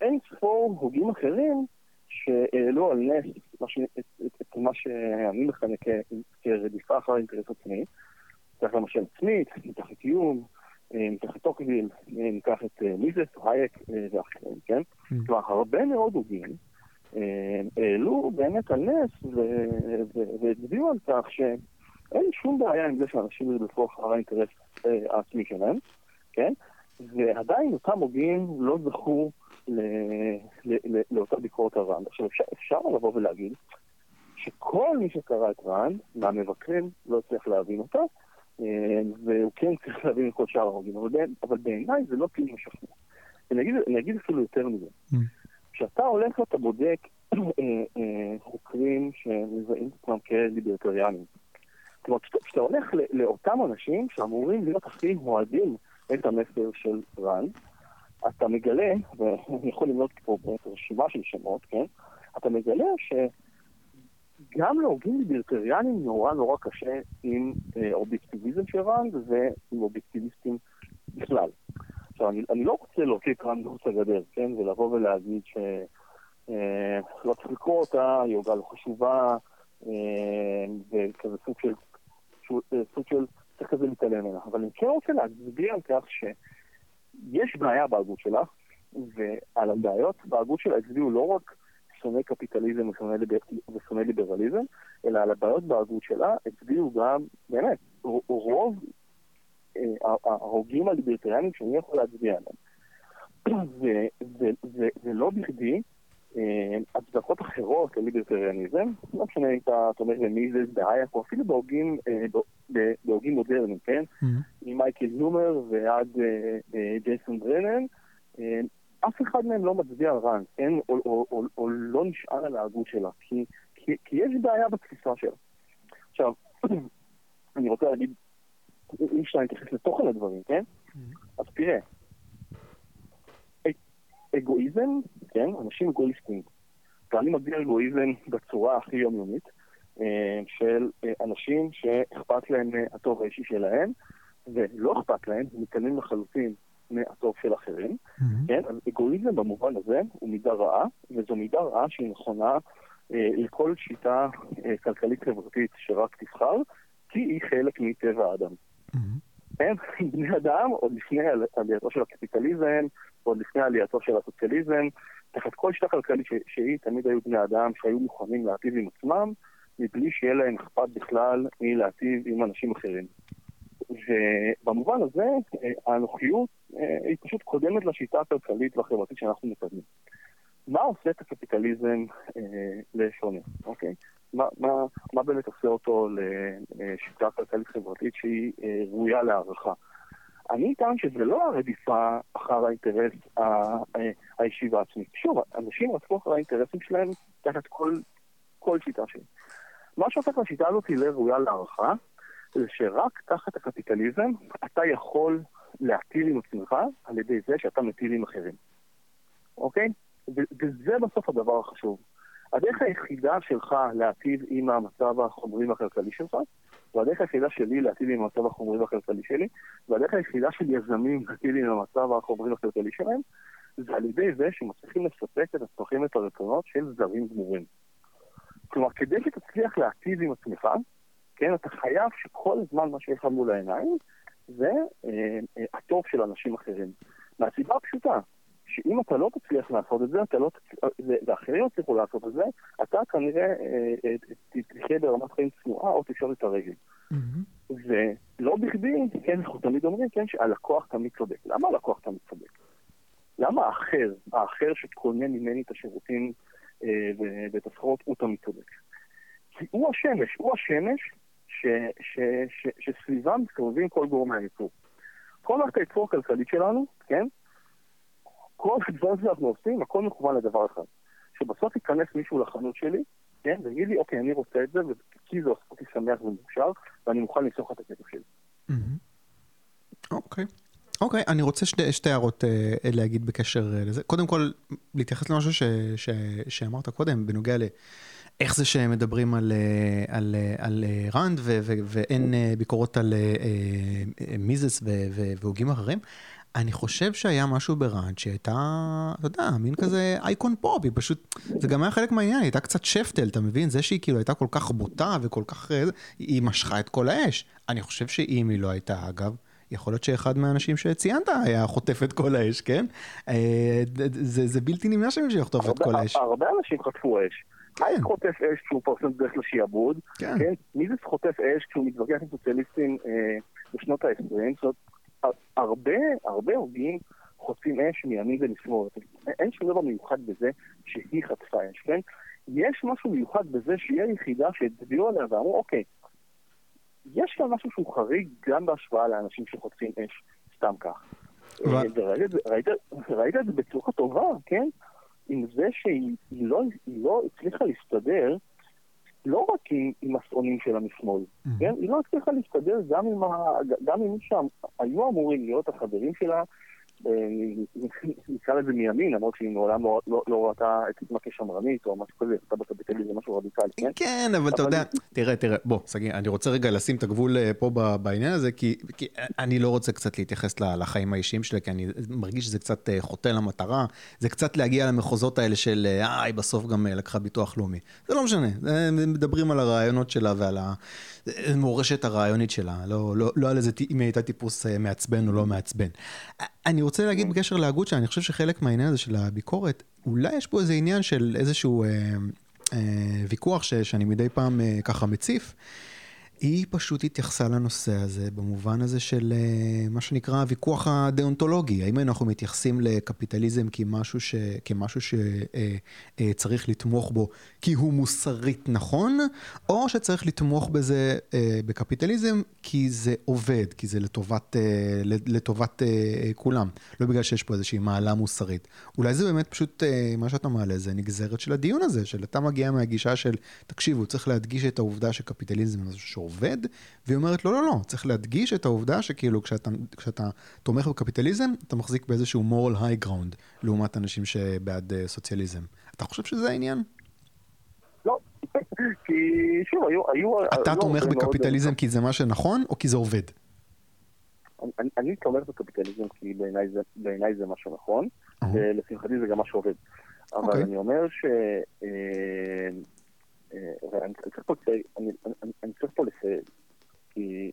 אין ספור הוגים אחרים שהעלו על נס ש... את, את, את מה שאני מכנה כרדיפה אחר אינטרס עצמי. ניקח למשל סמית, ניקח את יום, אה, ניקח את טוקוויל, אה, ניקח את אה, מיזס, הייק ואחרים, כן? Mm. כלומר, הרבה מאוד הוגים העלו באמת על נס והצביעו על כך שאין שום בעיה עם זה שאנשים ירדפו אחר האינטרס העצמי שלהם, כן? ועדיין אותם הוגים לא זכו לאותה ביקורת על ראנד. עכשיו, אפשר, אפשר לבוא ולהגיד שכל מי שקרא את ראנד, מהמבקרים, לא הצליח להבין אותה, אה, והוא כן צריך להבין את כל שאר ההוגים, אבל, אבל בעיניי זה לא כאילו משכנע. אני אגיד, אפילו יותר מזה. Mm. כשאתה הולך ואתה בודק אה, אה, חוקרים שמזהים את עצמם כליברטריאנים, כלומר, כשאתה הולך לאותם אנשים שאמורים להיות הכי אוהדים את המסר של ראנד, אתה מגלה, ואני יכול למנות פה באמת רשימה של שמות, כן? אתה מגלה שגם להוגים ליברטריאנים נורא נורא קשה עם אה, אובייקטיביזם של ראנד ועם אובייקטיביסטים בכלל. עכשיו, אני, אני לא רוצה להוציא את ראנד מחוץ לגדר, כן? ולבוא ולהגיד שלא אה, צריך לקרוא אותה, היא הוגה לא חשובה, אה, וכזה סוג של, אה, סוג של, צריך כזה להתעלם ממנה. אבל אני כן רוצה להצביע על כך ש... יש בעיה בהגות שלה, ועל הבעיות בהגות שלה הצביעו לא רק שונאי קפיטליזם ושונאי ליברליזם, אלא על הבעיות בהגות שלה הצביעו גם, באמת, רוב אה, ההוגים הליברטריאנים שאני יכול להצביע עליהם. ולא בכדי, הצדקות אחרות לליברטריאניזם, לא משנה אם אתה תומך במיזס, באייק, או אפילו בהוגים, אה, בהוגים מודרניים, כן? Mm-hmm. ממייקל נומר ועד אה, ג'ייסון ברנן, אף אחד מהם לא מצביע על ראנס, כן? או, לא נשאר על ההגות שלה, כי, יש בעיה בתפיסה שלה. עכשיו, אני רוצה להגיד, אם אפשר להתייחס לתוכן הדברים, כן? Mm-hmm. אז תראה, אגואיזם, כן, אנשים אגואיסטים. ואני מגדיר אגואיזם בצורה הכי יומיומית, אה, של אה, אנשים שאכפת להם מהטוב האישי שלהם, ולא אכפת להם, הם מתקדמים לחלוטין מהטוב של אחרים. Mm-hmm. כן, אז אגואיזם במובן הזה הוא מידה רעה, וזו מידה רעה שהיא נכונה אה, לכל שיטה אה, כלכלית-חברתית שרק תבחר, כי היא חלק מטבע האדם. Mm-hmm. כן, בני אדם, עוד לפני עלייתו של הקפיטליזם, עוד לפני עלייתו של הסוציאליזם, תחת כל שיטה כלכלית שהיא, תמיד היו בני אדם שהיו מוכנים להטיב עם עצמם, מבלי שיהיה להם אכפת בכלל מלהטיב עם אנשים אחרים. ובמובן הזה, האנוכיות אה, היא פשוט קודמת לשיטה הכלכלית והחברתית שאנחנו מקדמים. מה עושה את הקפיטליזם אה, לשונה, אוקיי? מה, מה, מה באמת עושה אותו לשיטה כלכלית חברתית שהיא אה, ראויה להערכה? אני טען שזה לא הרדיפה אחר האינטרס האישי והעצמי. שוב, אנשים רצו אחר האינטרסים שלהם תחת כל, כל שיטה שלי. מה שהופך לשיטה הזאת לראויה להערכה, זה שרק תחת הקפיטליזם אתה יכול להטיל עם עצמך על ידי זה שאתה מטיל עם אחרים. אוקיי? וזה בסוף הדבר החשוב. הדרך היחידה שלך להטיב עם המצב החומרי והכלכלי שלך, והדרך היחידה שלי להטיב עם המצב החומרי והכלכלי שלי, והדרך היחידה של יזמים להטיב עם המצב החומרי והכלכלי שלהם, זה על ידי זה שמצליחים לספק את הצרכים ואת הרצונות של זרים גמורים. כלומר, כדי שתצליח להטיב עם עצמך, כן, אתה חייב שכל הזמן מה שיש לך מול העיניים זה אה, אה, הטוב של אנשים אחרים. מהסיבה הפשוטה, שאם אתה לא תצליח לעשות את זה, אתה לא תצליח, ואחרים יצליחו לעשות את זה, אתה כנראה אה, אה, תחיה ברמת חיים צנועה או תשאר את הרגל. Mm-hmm. ולא בכדי, כן, אנחנו תמיד אומרים, כן, שהלקוח תמיד צודק. למה הלקוח תמיד צודק? למה האחר, האחר שקונה ממני את השירותים אה, ואת הסחורות, הוא תמיד צודק? כי הוא השמש, הוא השמש שסביבם מסתובבים כל גורמי הייצור. כל מערכת הייצור הכלכלית שלנו, כן? כל הדברים שאנחנו עושים, הכל מכוון לדבר אחד. שבסוף ייכנס מישהו לחנות שלי, כן, ויגיד לי, אוקיי, אני רוצה את זה, כי זה עושה אותי שמח ומאושר, ואני מוכן לסוך את הכסף שלי. אוקיי. אוקיי, אני רוצה שתי, שתי הערות uh, להגיד בקשר uh, לזה. קודם כל, להתייחס למשהו ש, ש, שאמרת קודם, בנוגע לאיך זה שהם מדברים על, uh, על, uh, על uh, ראנד ו, ו, ואין uh, ביקורות על uh, uh, מיזס והוגים אחרים. אני חושב שהיה משהו בראנד שהייתה, אתה יודע, מין כזה אייקון פופ, היא פשוט, זה גם היה חלק מהעניין, היא הייתה קצת שפטל, אתה מבין? זה שהיא כאילו הייתה כל כך בוטה וכל כך, היא משכה את כל האש. אני חושב שאם היא לא הייתה, אגב, יכול להיות שאחד מהאנשים שציינת היה חוטף את כל האש, כן? אה, זה, זה בלתי נמנע שמישהו יחטוף את כל האש. הרבה אנשים חטפו אש. כן. חוטף אש כשהוא פרסם דרך לשעבוד, כן. כן? מי זה חוטף אש כשהוא מתווכח עם סוציאליסטים אה, בשנות ה-20? זאת הרבה, הרבה הוגים חוטפים אש מימין ומשמאל. אין שום דבר מיוחד בזה שהיא חטפה אש, כן? יש משהו מיוחד בזה שהיא היחידה שהצביעו עליה ואמרו, אוקיי, יש כאן משהו שהוא חריג גם בהשוואה לאנשים שחוטפים אש סתם כך. וראית את זה בצורה טובה, כן? עם זה שהיא לא, לא הצליחה להסתדר לא רק עם, עם השונאים שלה משמאל, mm-hmm. כן? היא לא הצליחה להסתדר גם עם, ה, גם עם מי שהיו אמורים להיות החברים שלה נקרא לזה מימין, למרות שהיא מעולם לא, לא, לא ראתה את עצמה כשמרנית או משהו כזה, אתה זה משהו רדיקלי, כן? כן, אבל אתה יודע, תראה, תראה, בוא, סגי, אני רוצה רגע לשים את הגבול אה, פה בעניין הזה, כי אני לא רוצה קצת להתייחס לחיים האישיים שלה, כי אני מרגיש שזה קצת אה, חוטא למטרה, זה קצת להגיע למחוזות האלה של, אה, היא בסוף גם לקחה ביטוח לאומי. זה לא משנה, מדברים על הרעיונות שלה ועל המורשת הרעיונית שלה, לא, לא, לא על איזה, אם היא הייתה טיפוס מעצבן או לא מעצבן. אני רוצה להגיד בקשר להגות שאני חושב שחלק מהעניין הזה של הביקורת, אולי יש פה איזה עניין של איזשהו אה, אה, ויכוח ש, שאני מדי פעם אה, ככה מציף. היא פשוט התייחסה לנושא הזה במובן הזה של אה, מה שנקרא הוויכוח הדאונטולוגי. האם אנחנו מתייחסים לקפיטליזם כמשהו, ש, כמשהו שצריך אה, אה, לתמוך בו כי הוא מוסרית נכון, או שצריך לתמוך בזה בקפיטליזם כי זה עובד, כי זה לטובת, לטובת כולם. לא בגלל שיש פה איזושהי מעלה מוסרית. אולי זה באמת פשוט, מה שאתה מעלה זה נגזרת של הדיון הזה, של אתה מגיע מהגישה של, תקשיבו, צריך להדגיש את העובדה שקפיטליזם זה משהו עובד, והיא אומרת, לא, לא, לא, צריך להדגיש את העובדה שכאילו כשאתה, כשאתה תומך בקפיטליזם, אתה מחזיק באיזשהו moral high ground, לעומת אנשים שבעד uh, סוציאליזם. אתה חושב שזה העניין? לא, כי שוב, היו... היו אתה היו תומך בקפיטליזם מאוד... כי זה מה שנכון, או כי זה עובד? אני, אני תומך בקפיטליזם כי בעיניי זה, בעיני זה מה שנכון. ולשמחתי זה גם מה שעובד. אבל okay. אוקיי. אני אומר ש... אה, ואני צריך פה לסייג, כי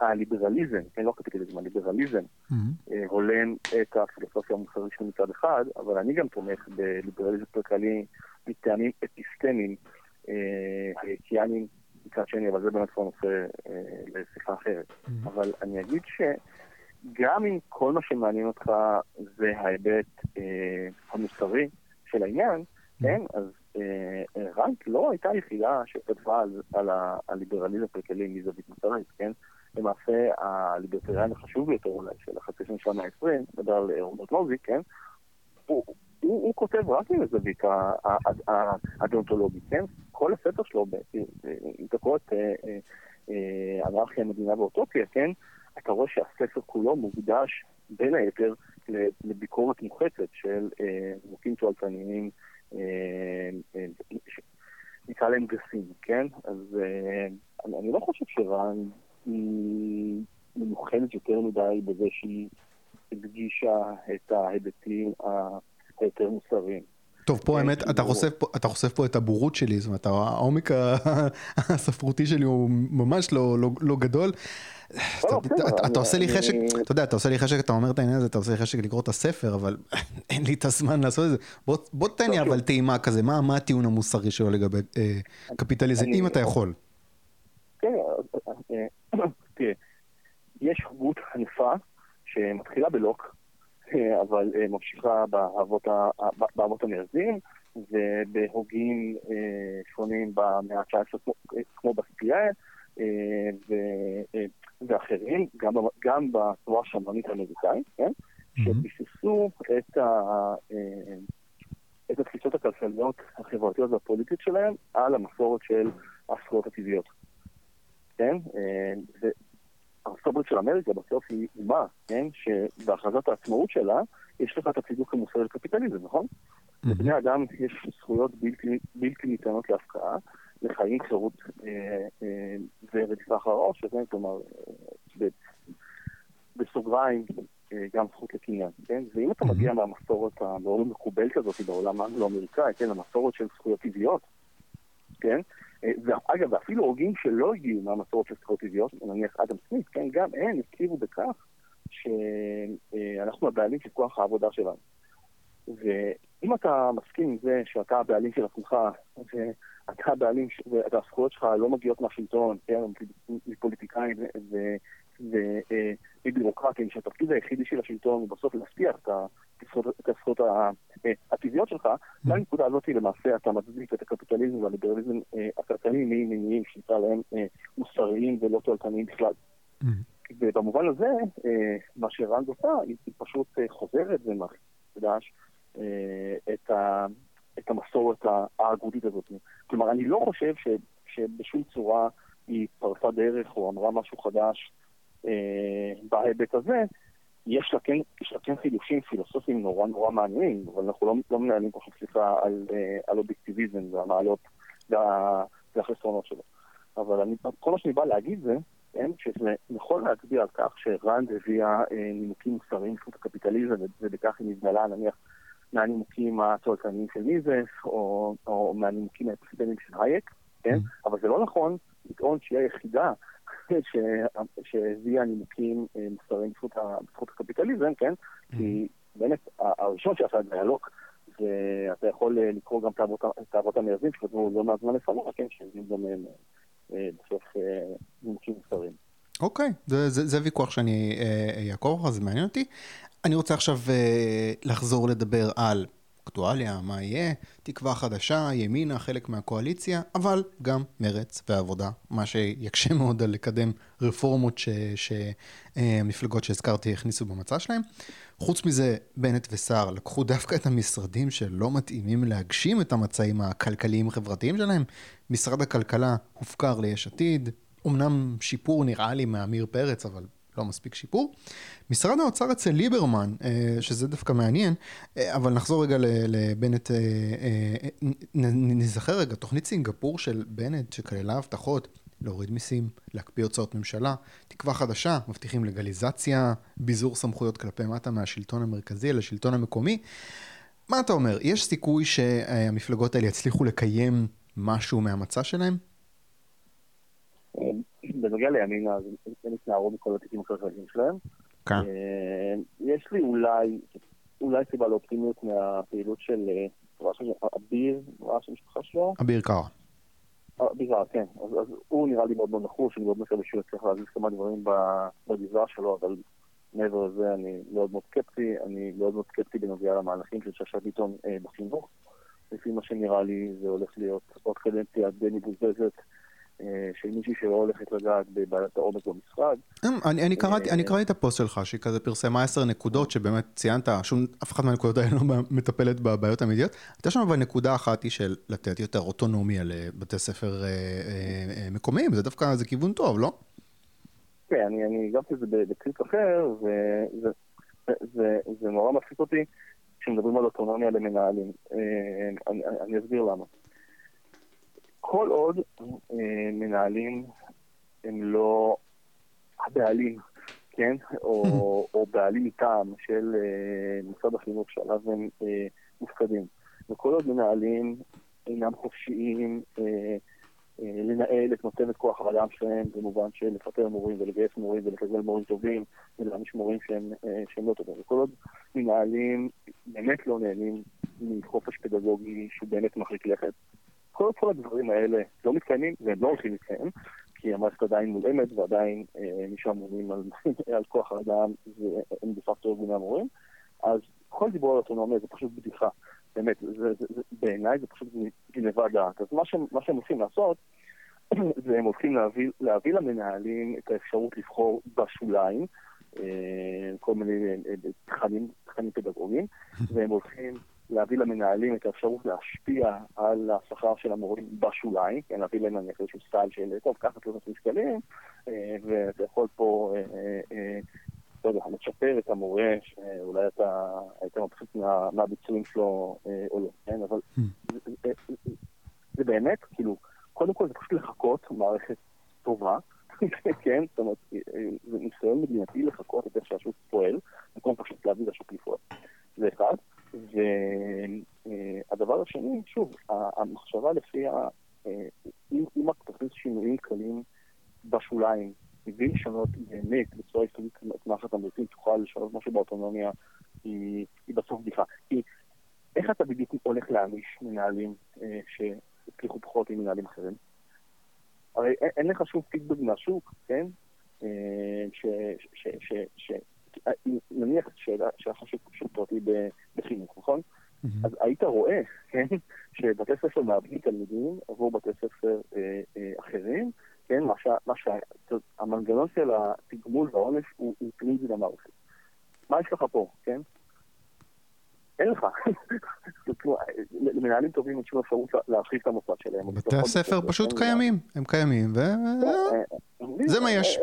הליברליזם, כן, לא הקפיטליזם, הליברליזם הולם את הפילוסופיה המוסרית שלו מצד אחד, אבל אני גם תומך בליברליזם כלכלי מטעמים אפיסטמיים, הייקיאנים מצד שני, אבל זה באמת כבר נושא לשיחה אחרת. אבל אני אגיד שגם אם כל מה שמעניין אותך זה ההיבט המוסרי של העניין, כן, אז אה, רנק לא הייתה היחידה שכתבה על, על הליברליזם הכלכלי מזווית מוסרית, כן? למעשה הליברטריאן החשוב ביותר אולי של החצי שנה של המאה ה-20, מדבר על רובוט לוזי, כן? הוא, הוא, הוא כותב רק עם הזווית הדאונטולוגית, כן? כל הספר שלו, אם אתה קורא את אנרכיה, מדינה ואוטופיה, כן? אתה רואה שהספר כולו מוקדש בין היתר לביקורת מוחצת של חוקים אה, תועלתניים אה, אה, נקרא להם גסים, כן? אז אה, אני לא חושב שרן היא מיוחדת יותר מדי בזה שהיא הדגישה את ההיבטים היותר מוסריים. טוב, פה האמת, אתה חושף פה, אתה חושף פה את הבורות שלי, זאת אומרת, העומק הספרותי שלי הוא ממש לא, לא, לא גדול. לא, אתה עושה לי חשק, אתה יודע, אתה עושה לי חשק, אתה אומר את העניין הזה, אתה עושה לי חשק לקרוא את הספר, אבל אין לי את הזמן לעשות את זה. בוא תן לי אבל טעימה כזה, מה הטיעון המוסרי שלו לגבי אה, קפיטליזם, אם אתה יכול. כן, אה, תראה, יש הגות ענפה שמתחילה בלוק, אה, אבל ממשיכה באבות המייסדים ובהוגים שונים במאה ה-19 כמו בספייה. ואחרים, גם, גם בתנועה השמרנית האמריקאית, כן? שביססו את, ה, אה, את התפיסות הכלכליות, החברתיות והפוליטיות שלהם על המסורת של הזכויות הטבעיות. כן? אה, וארצות של אמריקה בסוף היא מה, כן? שבהכרזת העצמאות שלה יש לך את הצידוק המוסרי לקפיטליזם, נכון? לבני אדם יש זכויות בלתי, בלתי ניתנות להפקעה, לחיים, חירות אה, אה, ורדיפה אחר העושר, כן? כלומר, אה, בסוגריים, גם זכות לקניין, כן? ואם אתה מגיע מהמסורת המאוד מקובלת הזאת בעולם האנגלו-אמריקאי, כן? המסורת של זכויות טבעיות, כן? ואגב, ואפילו הוגים שלא הגיעו מהמסורת של זכויות טבעיות, נניח אדם סמית, כן? גם הם הכירו בכך שאנחנו הבעלים של כוח העבודה שלנו. ואם אתה מסכים עם זה שאתה הבעלים של עצמך, אתה הבעלים, והזכויות שלך לא מגיעות מהשלטון, כן, מפוליטיקאים ומבירוקרטים, שהתפקיד היחידי של השלטון הוא בסוף להבטיח את הזכויות הטבעיות שלך, לנקודה הזאת למעשה אתה מצדיק את הקפיטליזם והליברליזם הכלכלי ממניעים שנקרא להם מוסריים ולא תועלתניים בכלל. ובמובן הזה, מה שרנד עושה, היא פשוט חוזרת ומחדש את ה... את המסורת האגודית הזאת. כלומר, אני לא חושב ש, שבשום צורה היא פרסה דרך או אמרה משהו חדש אה, בהיבט הזה. יש לה, כן, יש לה כן חידושים פילוסופיים נורא נורא מעניינים, אבל אנחנו לא, לא מנהלים פה סליחה על, אה, על אובייקטיביזם והמעלות וה, והחסרונות שלו. אבל אני, כל מה שאני בא להגיד זה, כן, שזה נכון להצביע על כך שרנד הביאה אה, נימוקים מוסריים לזכות הקפיטליזם, ובכך היא נבדלה נניח מהנימוקים התועלתניים של מיזס, או, או מהנימוקים האפסידניים של הייק, כן? Mm-hmm. אבל זה לא נכון לטעון שהיא היחידה שהביאה נימוקים אה, מוסריים בזכות הקפיטליזם, כן? Mm-hmm. כי באמת, הראשון שעשה את דיאלוג, ואתה יכול אה, לקרוא גם את האבות המייסדים שכתבו לא מעט זמן לפניך, כן? שהביאו גם אה, בסוף נימוקים מוסריים. אוקיי, זה, זה, זה ויכוח שאני אעקוב אחריו, זה מעניין אותי. אני רוצה עכשיו לחזור לדבר על אקטואליה, מה יהיה, תקווה חדשה, ימינה, חלק מהקואליציה, אבל גם מרץ ועבודה, מה שיקשה מאוד על לקדם רפורמות שהמפלגות שהזכרתי הכניסו במצע שלהם. חוץ מזה, בנט וסער לקחו דווקא את המשרדים שלא מתאימים להגשים את המצעים הכלכליים-חברתיים שלהם. משרד הכלכלה הופקר ליש עתיד, אמנם שיפור נראה לי מעמיר פרץ, אבל לא מספיק שיפור. משרד האוצר אצל ליברמן, אה, שזה דווקא מעניין, אה, אבל נחזור רגע לבנט, אה, נזכר רגע, תוכנית סינגפור של בנט שכללה הבטחות להוריד מיסים, להקפיא הוצאות ממשלה, תקווה חדשה, מבטיחים לגליזציה, ביזור סמכויות כלפי מטה מהשלטון המרכזי לשלטון המקומי. מה אתה אומר, יש סיכוי שהמפלגות האלה יצליחו לקיים משהו מהמצע שלהם? בנוגע לימינה, אז הם התנערו מכל התיקים הכלכליים שלהם. כן. אה, יש לי אולי, אולי סיבה לאופטימיות מהפעילות של אה, אביר, מה השם המשפחה שלו? אביר קארה. אביר קארה, כן. אז, אז הוא נראה לי מאוד מאוד נחוש, אני מאוד מקווה שהוא יצליח להזיז כמה דברים בגזרה שלו, אבל מעבר לזה אני מאוד מאוד סקפטי, אני מאוד מאוד סקפטי בנוגע למהלכים של שאשא ביטון אה, בחינוך. לפי מה שנראה לי זה הולך להיות עוד קדנציה די מבוזבזת. אה, של מישהי שלא הולכת לגעת בבעיית העומק במשרד. אמ, אני קראתי אני קראתי את הפוסט שלך, שהיא כזה פרסמה עשר נקודות, שבאמת ציינת, שום, אף אחת מהנקודות האלה לא מטפלת בבעיות האמיתיות. הייתה שם אבל נקודה אחת היא של לתת יותר אוטונומיה לבתי ספר אה, אה, מקומיים, זה דווקא, זה כיוון טוב, לא? כן, אני הגבתי את זה בקליפ אחר, וזה נורא מפסיק אותי כשמדברים על אוטונומיה למנהלים. אני אסביר למה. כל עוד אה, מנהלים הם לא הבעלים, כן? או, או בעלים מטעם של אה, משרד החינוך שעליו הם אה, מופקדים. וכל עוד מנהלים אינם חופשיים אה, אה, לנהל את נותנת כוח האדם שלהם, במובן של לפטר מורים ולגייס מורים ולקבל מורים טובים ולהעניש מורים שהם, אה, שהם לא טובים. וכל עוד מנהלים באמת לא נהנים מחופש פדגוגי שהוא באמת לכת, כל, כל הדברים האלה לא מתקיימים והם לא הולכים להתקיים, כי המערכת עדיין מולאמת ועדיין אה, מי שאמונים על, על כוח האדם והם דה פקטו ארגוני המורים, אז כל דיבור על אוטונומיה זה פשוט בדיחה. באמת, בעיניי זה פשוט גנבת דעת. אז מה, ש, מה שהם הולכים לעשות, זה הם הולכים להביא, להביא למנהלים את האפשרות לבחור בשוליים, אה, כל מיני אה, אה, תכנים, תכנים פדגוגיים, והם הולכים להביא למנהלים את האפשרות להשפיע על השכר של המורים בשוליים, כן, להביא להם נניח איזשהו סטייל של, טוב, קח את 3,000 שקלים, ואתה יכול פה לא יודע, לצ'פר את המורה, שאולי אתה היית מבסוט מה, מהביצועים שלו אה, או לא, כן? אבל hmm. זה באמת, כאילו, קודם כל זה פשוט לחכות מערכת טובה, כן? זאת אומרת, זה ניסיון מדינתי לחכות את איך שהשוק פועל, במקום פשוט להביא לשוק לפעול. זה אחד. והדבר השני, שוב, המחשבה לפי ה... אה, אם את תכניס שינויים קלים בשוליים מבלי לשנות באמת בצורה יסודית את מערכת המרצים, תוכל לשנות משהו באוטונומיה, היא, היא בסוף בדיחה. כי איך אתה בדיוק הולך להעניש מנהלים אה, שהצליחו פחות עם מנהלים אחרים? הרי אין, אין לך שום פידבק מהשוק, כן? אה, ש, ש, ש, נניח שהיה לך שוק פרטי בחינוך, נכון? Mm-hmm. אז היית רואה, כן, שבתי ספר מאבדים תלמידים עבור בתי ספר אה, אה, אחרים, כן, מה שה, מה שה, המנגנון של התגמול והעונש הוא אינטריזי למערכת. מה יש לך פה, כן? אין לך. למנהלים טובים אין שום אפשרות להרחיב את המוסד שלהם. בתי הספר פשוט קיימים, הם קיימים, וזה מה יש.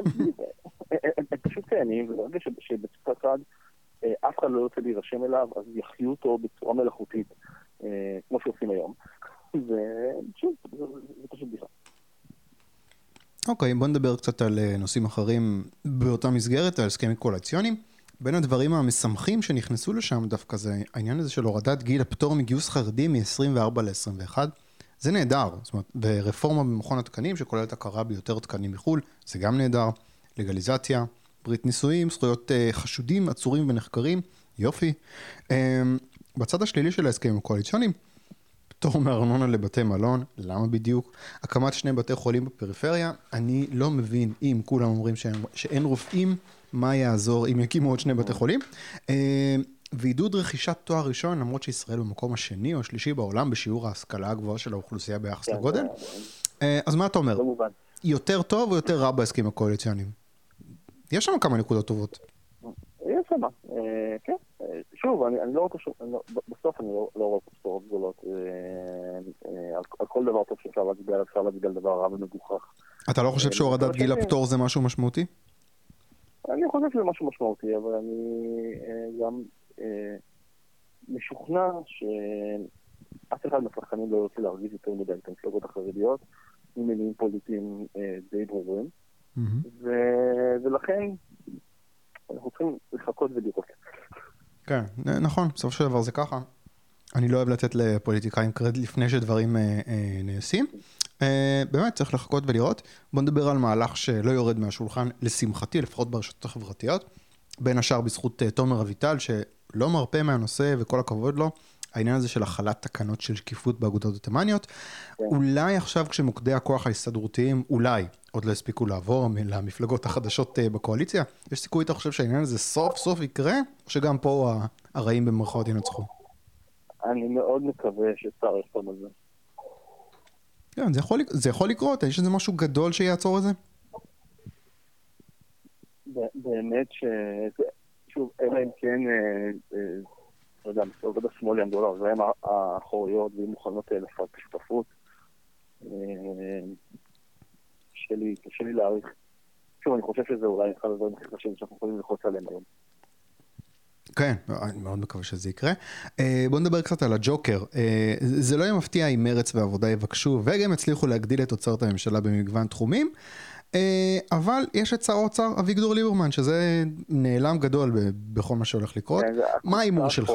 הם פשוט קיימים, וברגע שבצד אחד אף אחד לא יוצא להירשם אליו, אז יחיו אותו בצורה מלאכותית, כמו שעושים היום. ושוב, זה פשוט בדיחה. אוקיי, בוא נדבר קצת על אה, נושאים אחרים באותה מסגרת, על הסכמים קואליציוניים. בין הדברים המשמחים שנכנסו לשם דווקא זה העניין הזה של הורדת גיל הפטור מגיוס חרדים מ-24 ל-21. זה נהדר, זאת אומרת, ברפורמה במכון התקנים שכוללת הכרה ביותר תקנים מחו"ל, זה גם נהדר. לגליזציה, ברית נישואים, זכויות uh, חשודים, עצורים ונחקרים, יופי. Um, בצד השלילי של ההסכמים הקואליציוניים, פטור מארנונה לבתי מלון, למה בדיוק? הקמת שני בתי חולים בפריפריה, אני לא מבין אם כולם אומרים שאין, שאין רופאים, מה יעזור אם יקימו עוד שני בתי חולים. אה, ועידוד רכישת תואר ראשון, למרות שישראל במקום השני או השלישי בעולם בשיעור ההשכלה הגבוהה של האוכלוסייה ביחס כן, לגודל. אה, אז מה אתה אומר? יותר טוב או יותר רע בהסכמים הקואליציוניים? יש שם כמה נקודות טובות. יש שם, אה, כן. שוב, אני, אני לא רוצה, שוב, לא, בסוף אני לא, לא רואה בשורות גדולות. אה, אה, על, על כל דבר טוב שאפשר להצביע, אפשר להצביע על דבר רע ומגוחך. אתה לא חושב אה, שהורדת גיל הפטור זה משהו משמעותי? אני חושב שזה משהו משמעותי, אבל אני גם משוכנע שאף אחד מהשחקנים לא יוצא להרגיז יותר מדי את המפלגות החרדיות, מניעים פוליטיים די ברורים. ולכן אנחנו צריכים לחכות ולראות. כן, נכון, בסופו של דבר זה ככה. אני לא אוהב לתת לפוליטיקאים קרדיט לפני שדברים אה, אה, נעשים. אה, באמת, צריך לחכות ולראות. בוא נדבר על מהלך שלא יורד מהשולחן, לשמחתי, לפחות ברשתות החברתיות. בין השאר בזכות אה, תומר אביטל, שלא מרפה מהנושא וכל הכבוד לו. העניין הזה של החלת תקנות של שקיפות באגודות התימניות. כן. אולי עכשיו כשמוקדי הכוח ההסתדרותיים, אולי, עוד לא הספיקו לעבור למפלגות החדשות אה, בקואליציה, יש סיכוי, אתה חושב שהעניין הזה סוף סוף יקרה, או שגם פה הרעים במרכאות ינצחו? אני מאוד מקווה ששר יחתום על זה. כן, זה יכול, זה יכול לקרות, יש איזה משהו גדול שיעצור את זה? באמת ש... שוב, אלא אם כן אה, אה, לא יודע, מסתובב השמאל יעמדו על הרגליים האחוריות והן מוכנות לפרק שותפות. קשה לי להעריך. שוב, אני חושב שזה אולי אחד הדברים הכי חשובים שאנחנו יכולים ללחוץ עליהם היום. כן, אני מאוד מקווה שזה יקרה. אה, בואו נדבר קצת על הג'וקר. אה, זה לא יהיה מפתיע אם מרץ ועבודה יבקשו וגם יצליחו להגדיל את תוצרת הממשלה במגוון תחומים. אה, אבל יש את שר האוצר אביגדור ליברמן, שזה נעלם גדול בכל מה שהולך לקרות. כן, מה ההימור שלך?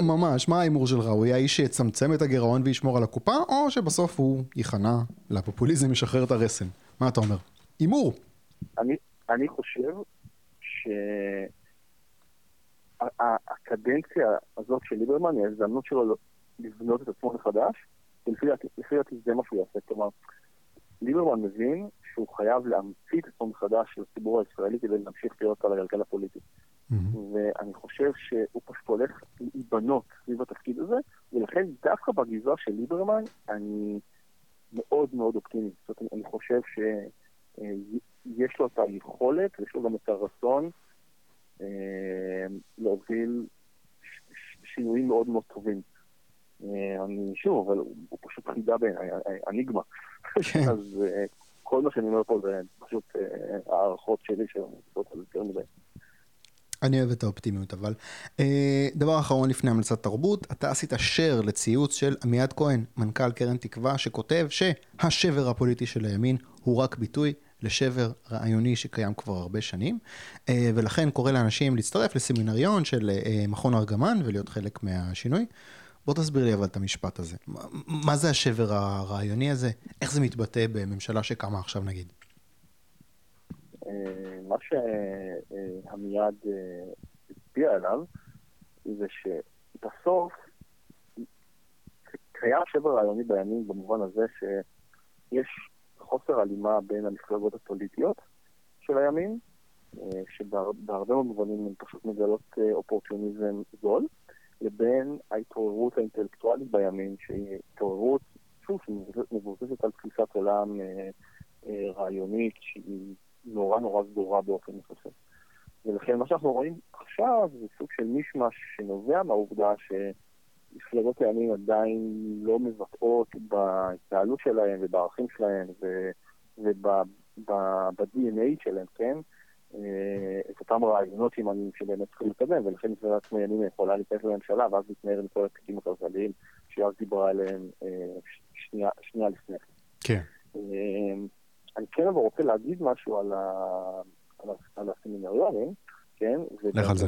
ממש, מה ההימור שלך? הוא יהיה האיש שיצמצם את הגירעון וישמור על הקופה, או שבסוף הוא ייכנע לפופוליזם, ישחרר את הרסן? מה אתה אומר? הימור. אני, אני חושב שהקדנציה הזאת של ליברמן היא ההזדמנות שלו לבנות את עצמו מחדש, ולפי דעתי זה מה שהוא יעשה. כלומר, ליברמן מבין שהוא חייב להמציא את עצמו מחדש לציבור הישראלי כדי להמשיך להיות על הגלגל הפוליטי. Mm-hmm. ואני חושב שהוא פשוט הולך להיבנות סביב התפקיד הזה, ולכן דווקא בגזרה של ליברמן אני מאוד מאוד אופטימי. זאת אומרת, אני חושב שיש לו את היכולת, ויש לו גם את הרצון אה, להוביל שינויים מאוד מאוד טובים. אה, אני, שוב, אבל הוא פשוט חידה בעיניי, אניגמה. כן. אז אה, כל מה שאני אומר פה זה פשוט הערכות שלי שמתבצעות על יותר מדי. אני אוהב את האופטימיות, אבל אה, דבר אחרון לפני המלצת תרבות, אתה עשית share לציוץ של עמיעד כהן, מנכ"ל קרן תקווה, שכותב שהשבר הפוליטי של הימין הוא רק ביטוי לשבר רעיוני שקיים כבר הרבה שנים, אה, ולכן קורא לאנשים להצטרף לסמינריון של אה, מכון ארגמן ולהיות חלק מהשינוי. בוא תסביר לי אבל את המשפט הזה. מה, מה זה השבר הרעיוני הזה? איך זה מתבטא בממשלה שקמה עכשיו נגיד? אה, מה שעמיעד הצביע עליו זה שבסוף קיים שבר רעיוני בימין במובן הזה שיש חוסר הלימה בין המפלגות הפוליטיות של הימין, אה, שבהרבה מאוד מובנים הן פשוט מגלות אה, אופורטוניזם זול, לבין ההתעוררות האינטלקטואלית בימין, שהיא התעוררות, שוב, שמבוססת על תפיסת עולם אה, רעיונית שהיא נורא נורא סדורה באופן יחסי. ולכן מה שאנחנו רואים עכשיו זה סוג של מישמש שנובע מהעובדה ש... מפלגות הימין עדיין לא מבטאות בהתנהלות שלהם ובערכים שלהם וב-DNA שלהם, כן? אה, את אותם רעיונות ימניים שבאמת צריכים לקדם, ולכן מפלגת שמאל ימין יכולה להיכנס לממשלה ואז להתנער מכל התיקים הכלכליים שאז דיברה עליהם אה, שנייה, שנייה לפני. כן. אה, אני כן אבל רוצה להגיד משהו על, ה, על, ה, על הסמינריונים, כן? לך על זה.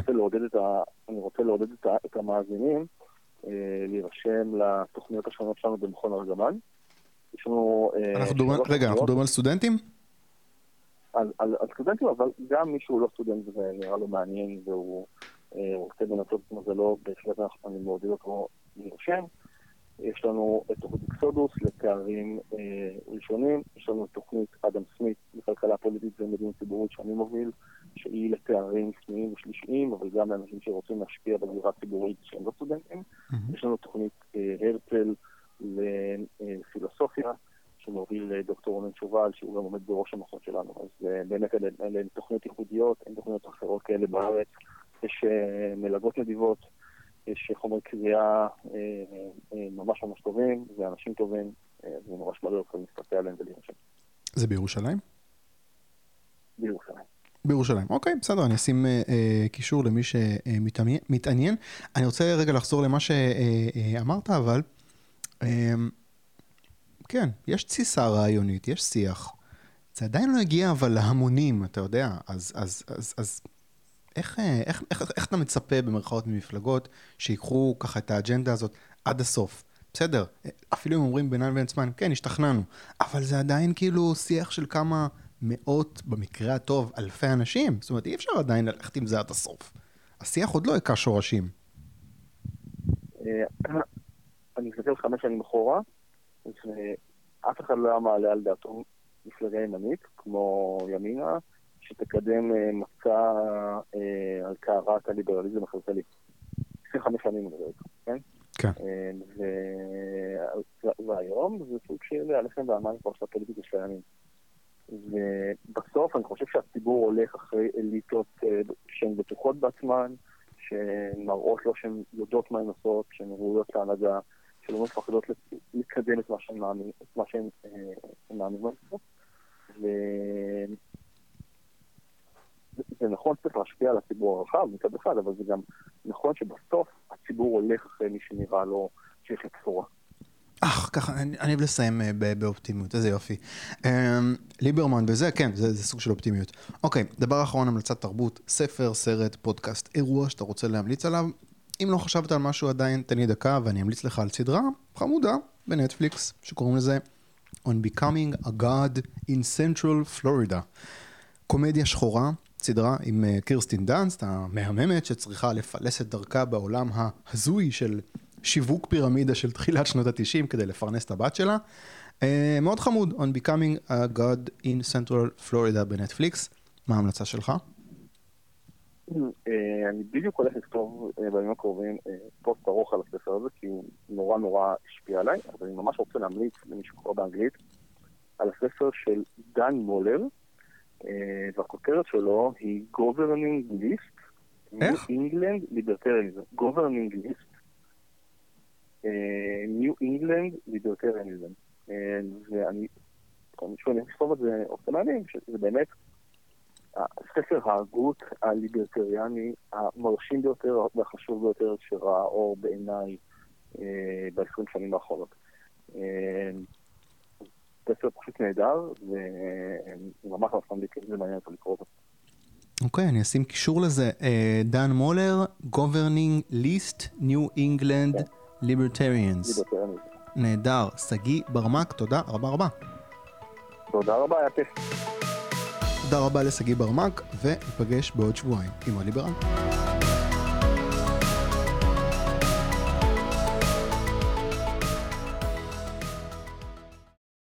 אני רוצה לעודד את, את המאזינים. אה, להירשם לתוכניות השונות שלנו במכון ארגמן. יש לנו... אה, אנחנו דומים, רגע, אנחנו מדברים על סטודנטים? על, על, על סטודנטים, אבל גם מי שהוא לא סטודנט וזה נראה לו מעניין והוא אה, רוצה לנסות את מזלו, בהחלט אני מעודד אותו להירשם. יש לנו את תוכנית אקסודוס לתארים אה, ראשונים, יש לנו את תוכנית אדם סמית לכלכלה פוליטית ומדיניות ציבורית שאני מוביל, שהיא לתארים שניים ושלישיים, אבל גם לאנשים שרוצים להשפיע בזירה הציבורית שהם לא סטודנטים. Mm-hmm. יש לנו תוכנית אה, הרצל לפילוסופיה, שמוביל אה, דוקטור רונן שובל, שהוא גם עומד בראש המכון שלנו. אז אה, באמת אלה תוכניות ייחודיות, אין תוכניות אחרות כאלה בארץ. יש אה, מלגות נדיבות. יש חומרי קריאה אה, אה, ממש ממש טובים, ואנשים טובים, אה, וממש מלא יכולים להסתכל עליהם ולהירשם. זה בירושלים? בירושלים. בירושלים, אוקיי, בסדר, אני אשים אה, אה, קישור למי שמתעניין. אני רוצה רגע לחזור למה שאמרת, אבל אה, כן, יש תסיסה רעיונית, יש שיח. זה עדיין לא הגיע אבל להמונים, אתה יודע, אז, אז, אז, אז איך, אה, איך, איך, איך אתה מצפה במרכאות ממפלגות שיקחו ככה את האג'נדה הזאת עד הסוף? בסדר, אפילו אם אומרים בינן לבין עצמן, כן, השתכנענו, אבל זה עדיין כאילו שיח של כמה מאות, במקרה הטוב, אלפי אנשים. זאת אומרת, אי אפשר עדיין ללכת עם זה עד הסוף. השיח עוד לא הכה שורשים. אה, אני מסתכל חמש שנים אחורה, ואף אחד לא היה מעלה על דעתו מפלגה ימנית, כמו ימינה, שתקדם אה, מסע אה, על קערת הליברליזם הכלכלי. 25 שנים מדבר איתו, כן? כן. אה, והיום זה סוג של הלחם והמים כבר של הפוליטיקה של הימים. ובסוף אני חושב שהציבור הולך אחרי אליטות שהן בטוחות בעצמן, שמראות לו שהן יודעות מה הן עושות, שהן ראויות להנהגה, שלא מפחדות לקדם את מה שהן מאמינות בו. זה נכון שצריך להשפיע על הציבור הרחב מצד אחד, אבל זה גם נכון שבסוף הציבור הולך אחרי מי שנראה לו שיש לו בשורה. אך, ככה, אני אוהב לסיים אה, באופטימיות, איזה יופי. אמ, ליברמן וזה, כן, זה, זה סוג של אופטימיות. אוקיי, דבר אחרון, המלצת תרבות, ספר, סרט, פודקאסט, אירוע שאתה רוצה להמליץ עליו. אם לא חשבת על משהו עדיין, תן לי דקה ואני אמליץ לך על סדרה חמודה בנטפליקס, שקוראים לזה On Becoming a God in Central Florida. קומדיה שחורה, סדרה עם אה, קירסטין דאנסט, המהממת שצריכה לפלס את דרכה בעולם ההזוי של שיווק פירמידה של תחילת שנות ה-90 כדי לפרנס את הבת שלה. אה, מאוד חמוד, On Becoming a God in Central Florida בנטפליקס. מה ההמלצה שלך? אה, אני בדיוק הולך לכתוב אה, בימים הקרובים אה, פוסט ארוך על הספר הזה, כי הוא נורא נורא השפיע עליי, אבל אני ממש רוצה להמליץ למי שקורא באנגלית על הספר של דן מולר, והכותרת שלו היא Governing List, איך? New England Libertarianism. Governing List, New England Libertarianism. ואני, שוב, אני אכתוב את זה אופן מעניין, שזה באמת הספר ההגות הליברטריאני המרשים ביותר והחשוב ביותר שראה אור בעיניי אה, ב-20 שנים האחרונות. אה, ספר פשוט נהדר, ואני ממש ממש ממליץ, אם זה מעניין אותו לקרוא אותו. אוקיי, אני אשים קישור לזה. אה, דן מולר, Governing List New England Libertarians. נהדר. שגיא ברמק, תודה רבה רבה. תודה רבה, היה כיף. תודה רבה לשגיא ברמק, וניפגש בעוד שבועיים עם עוד ליברל.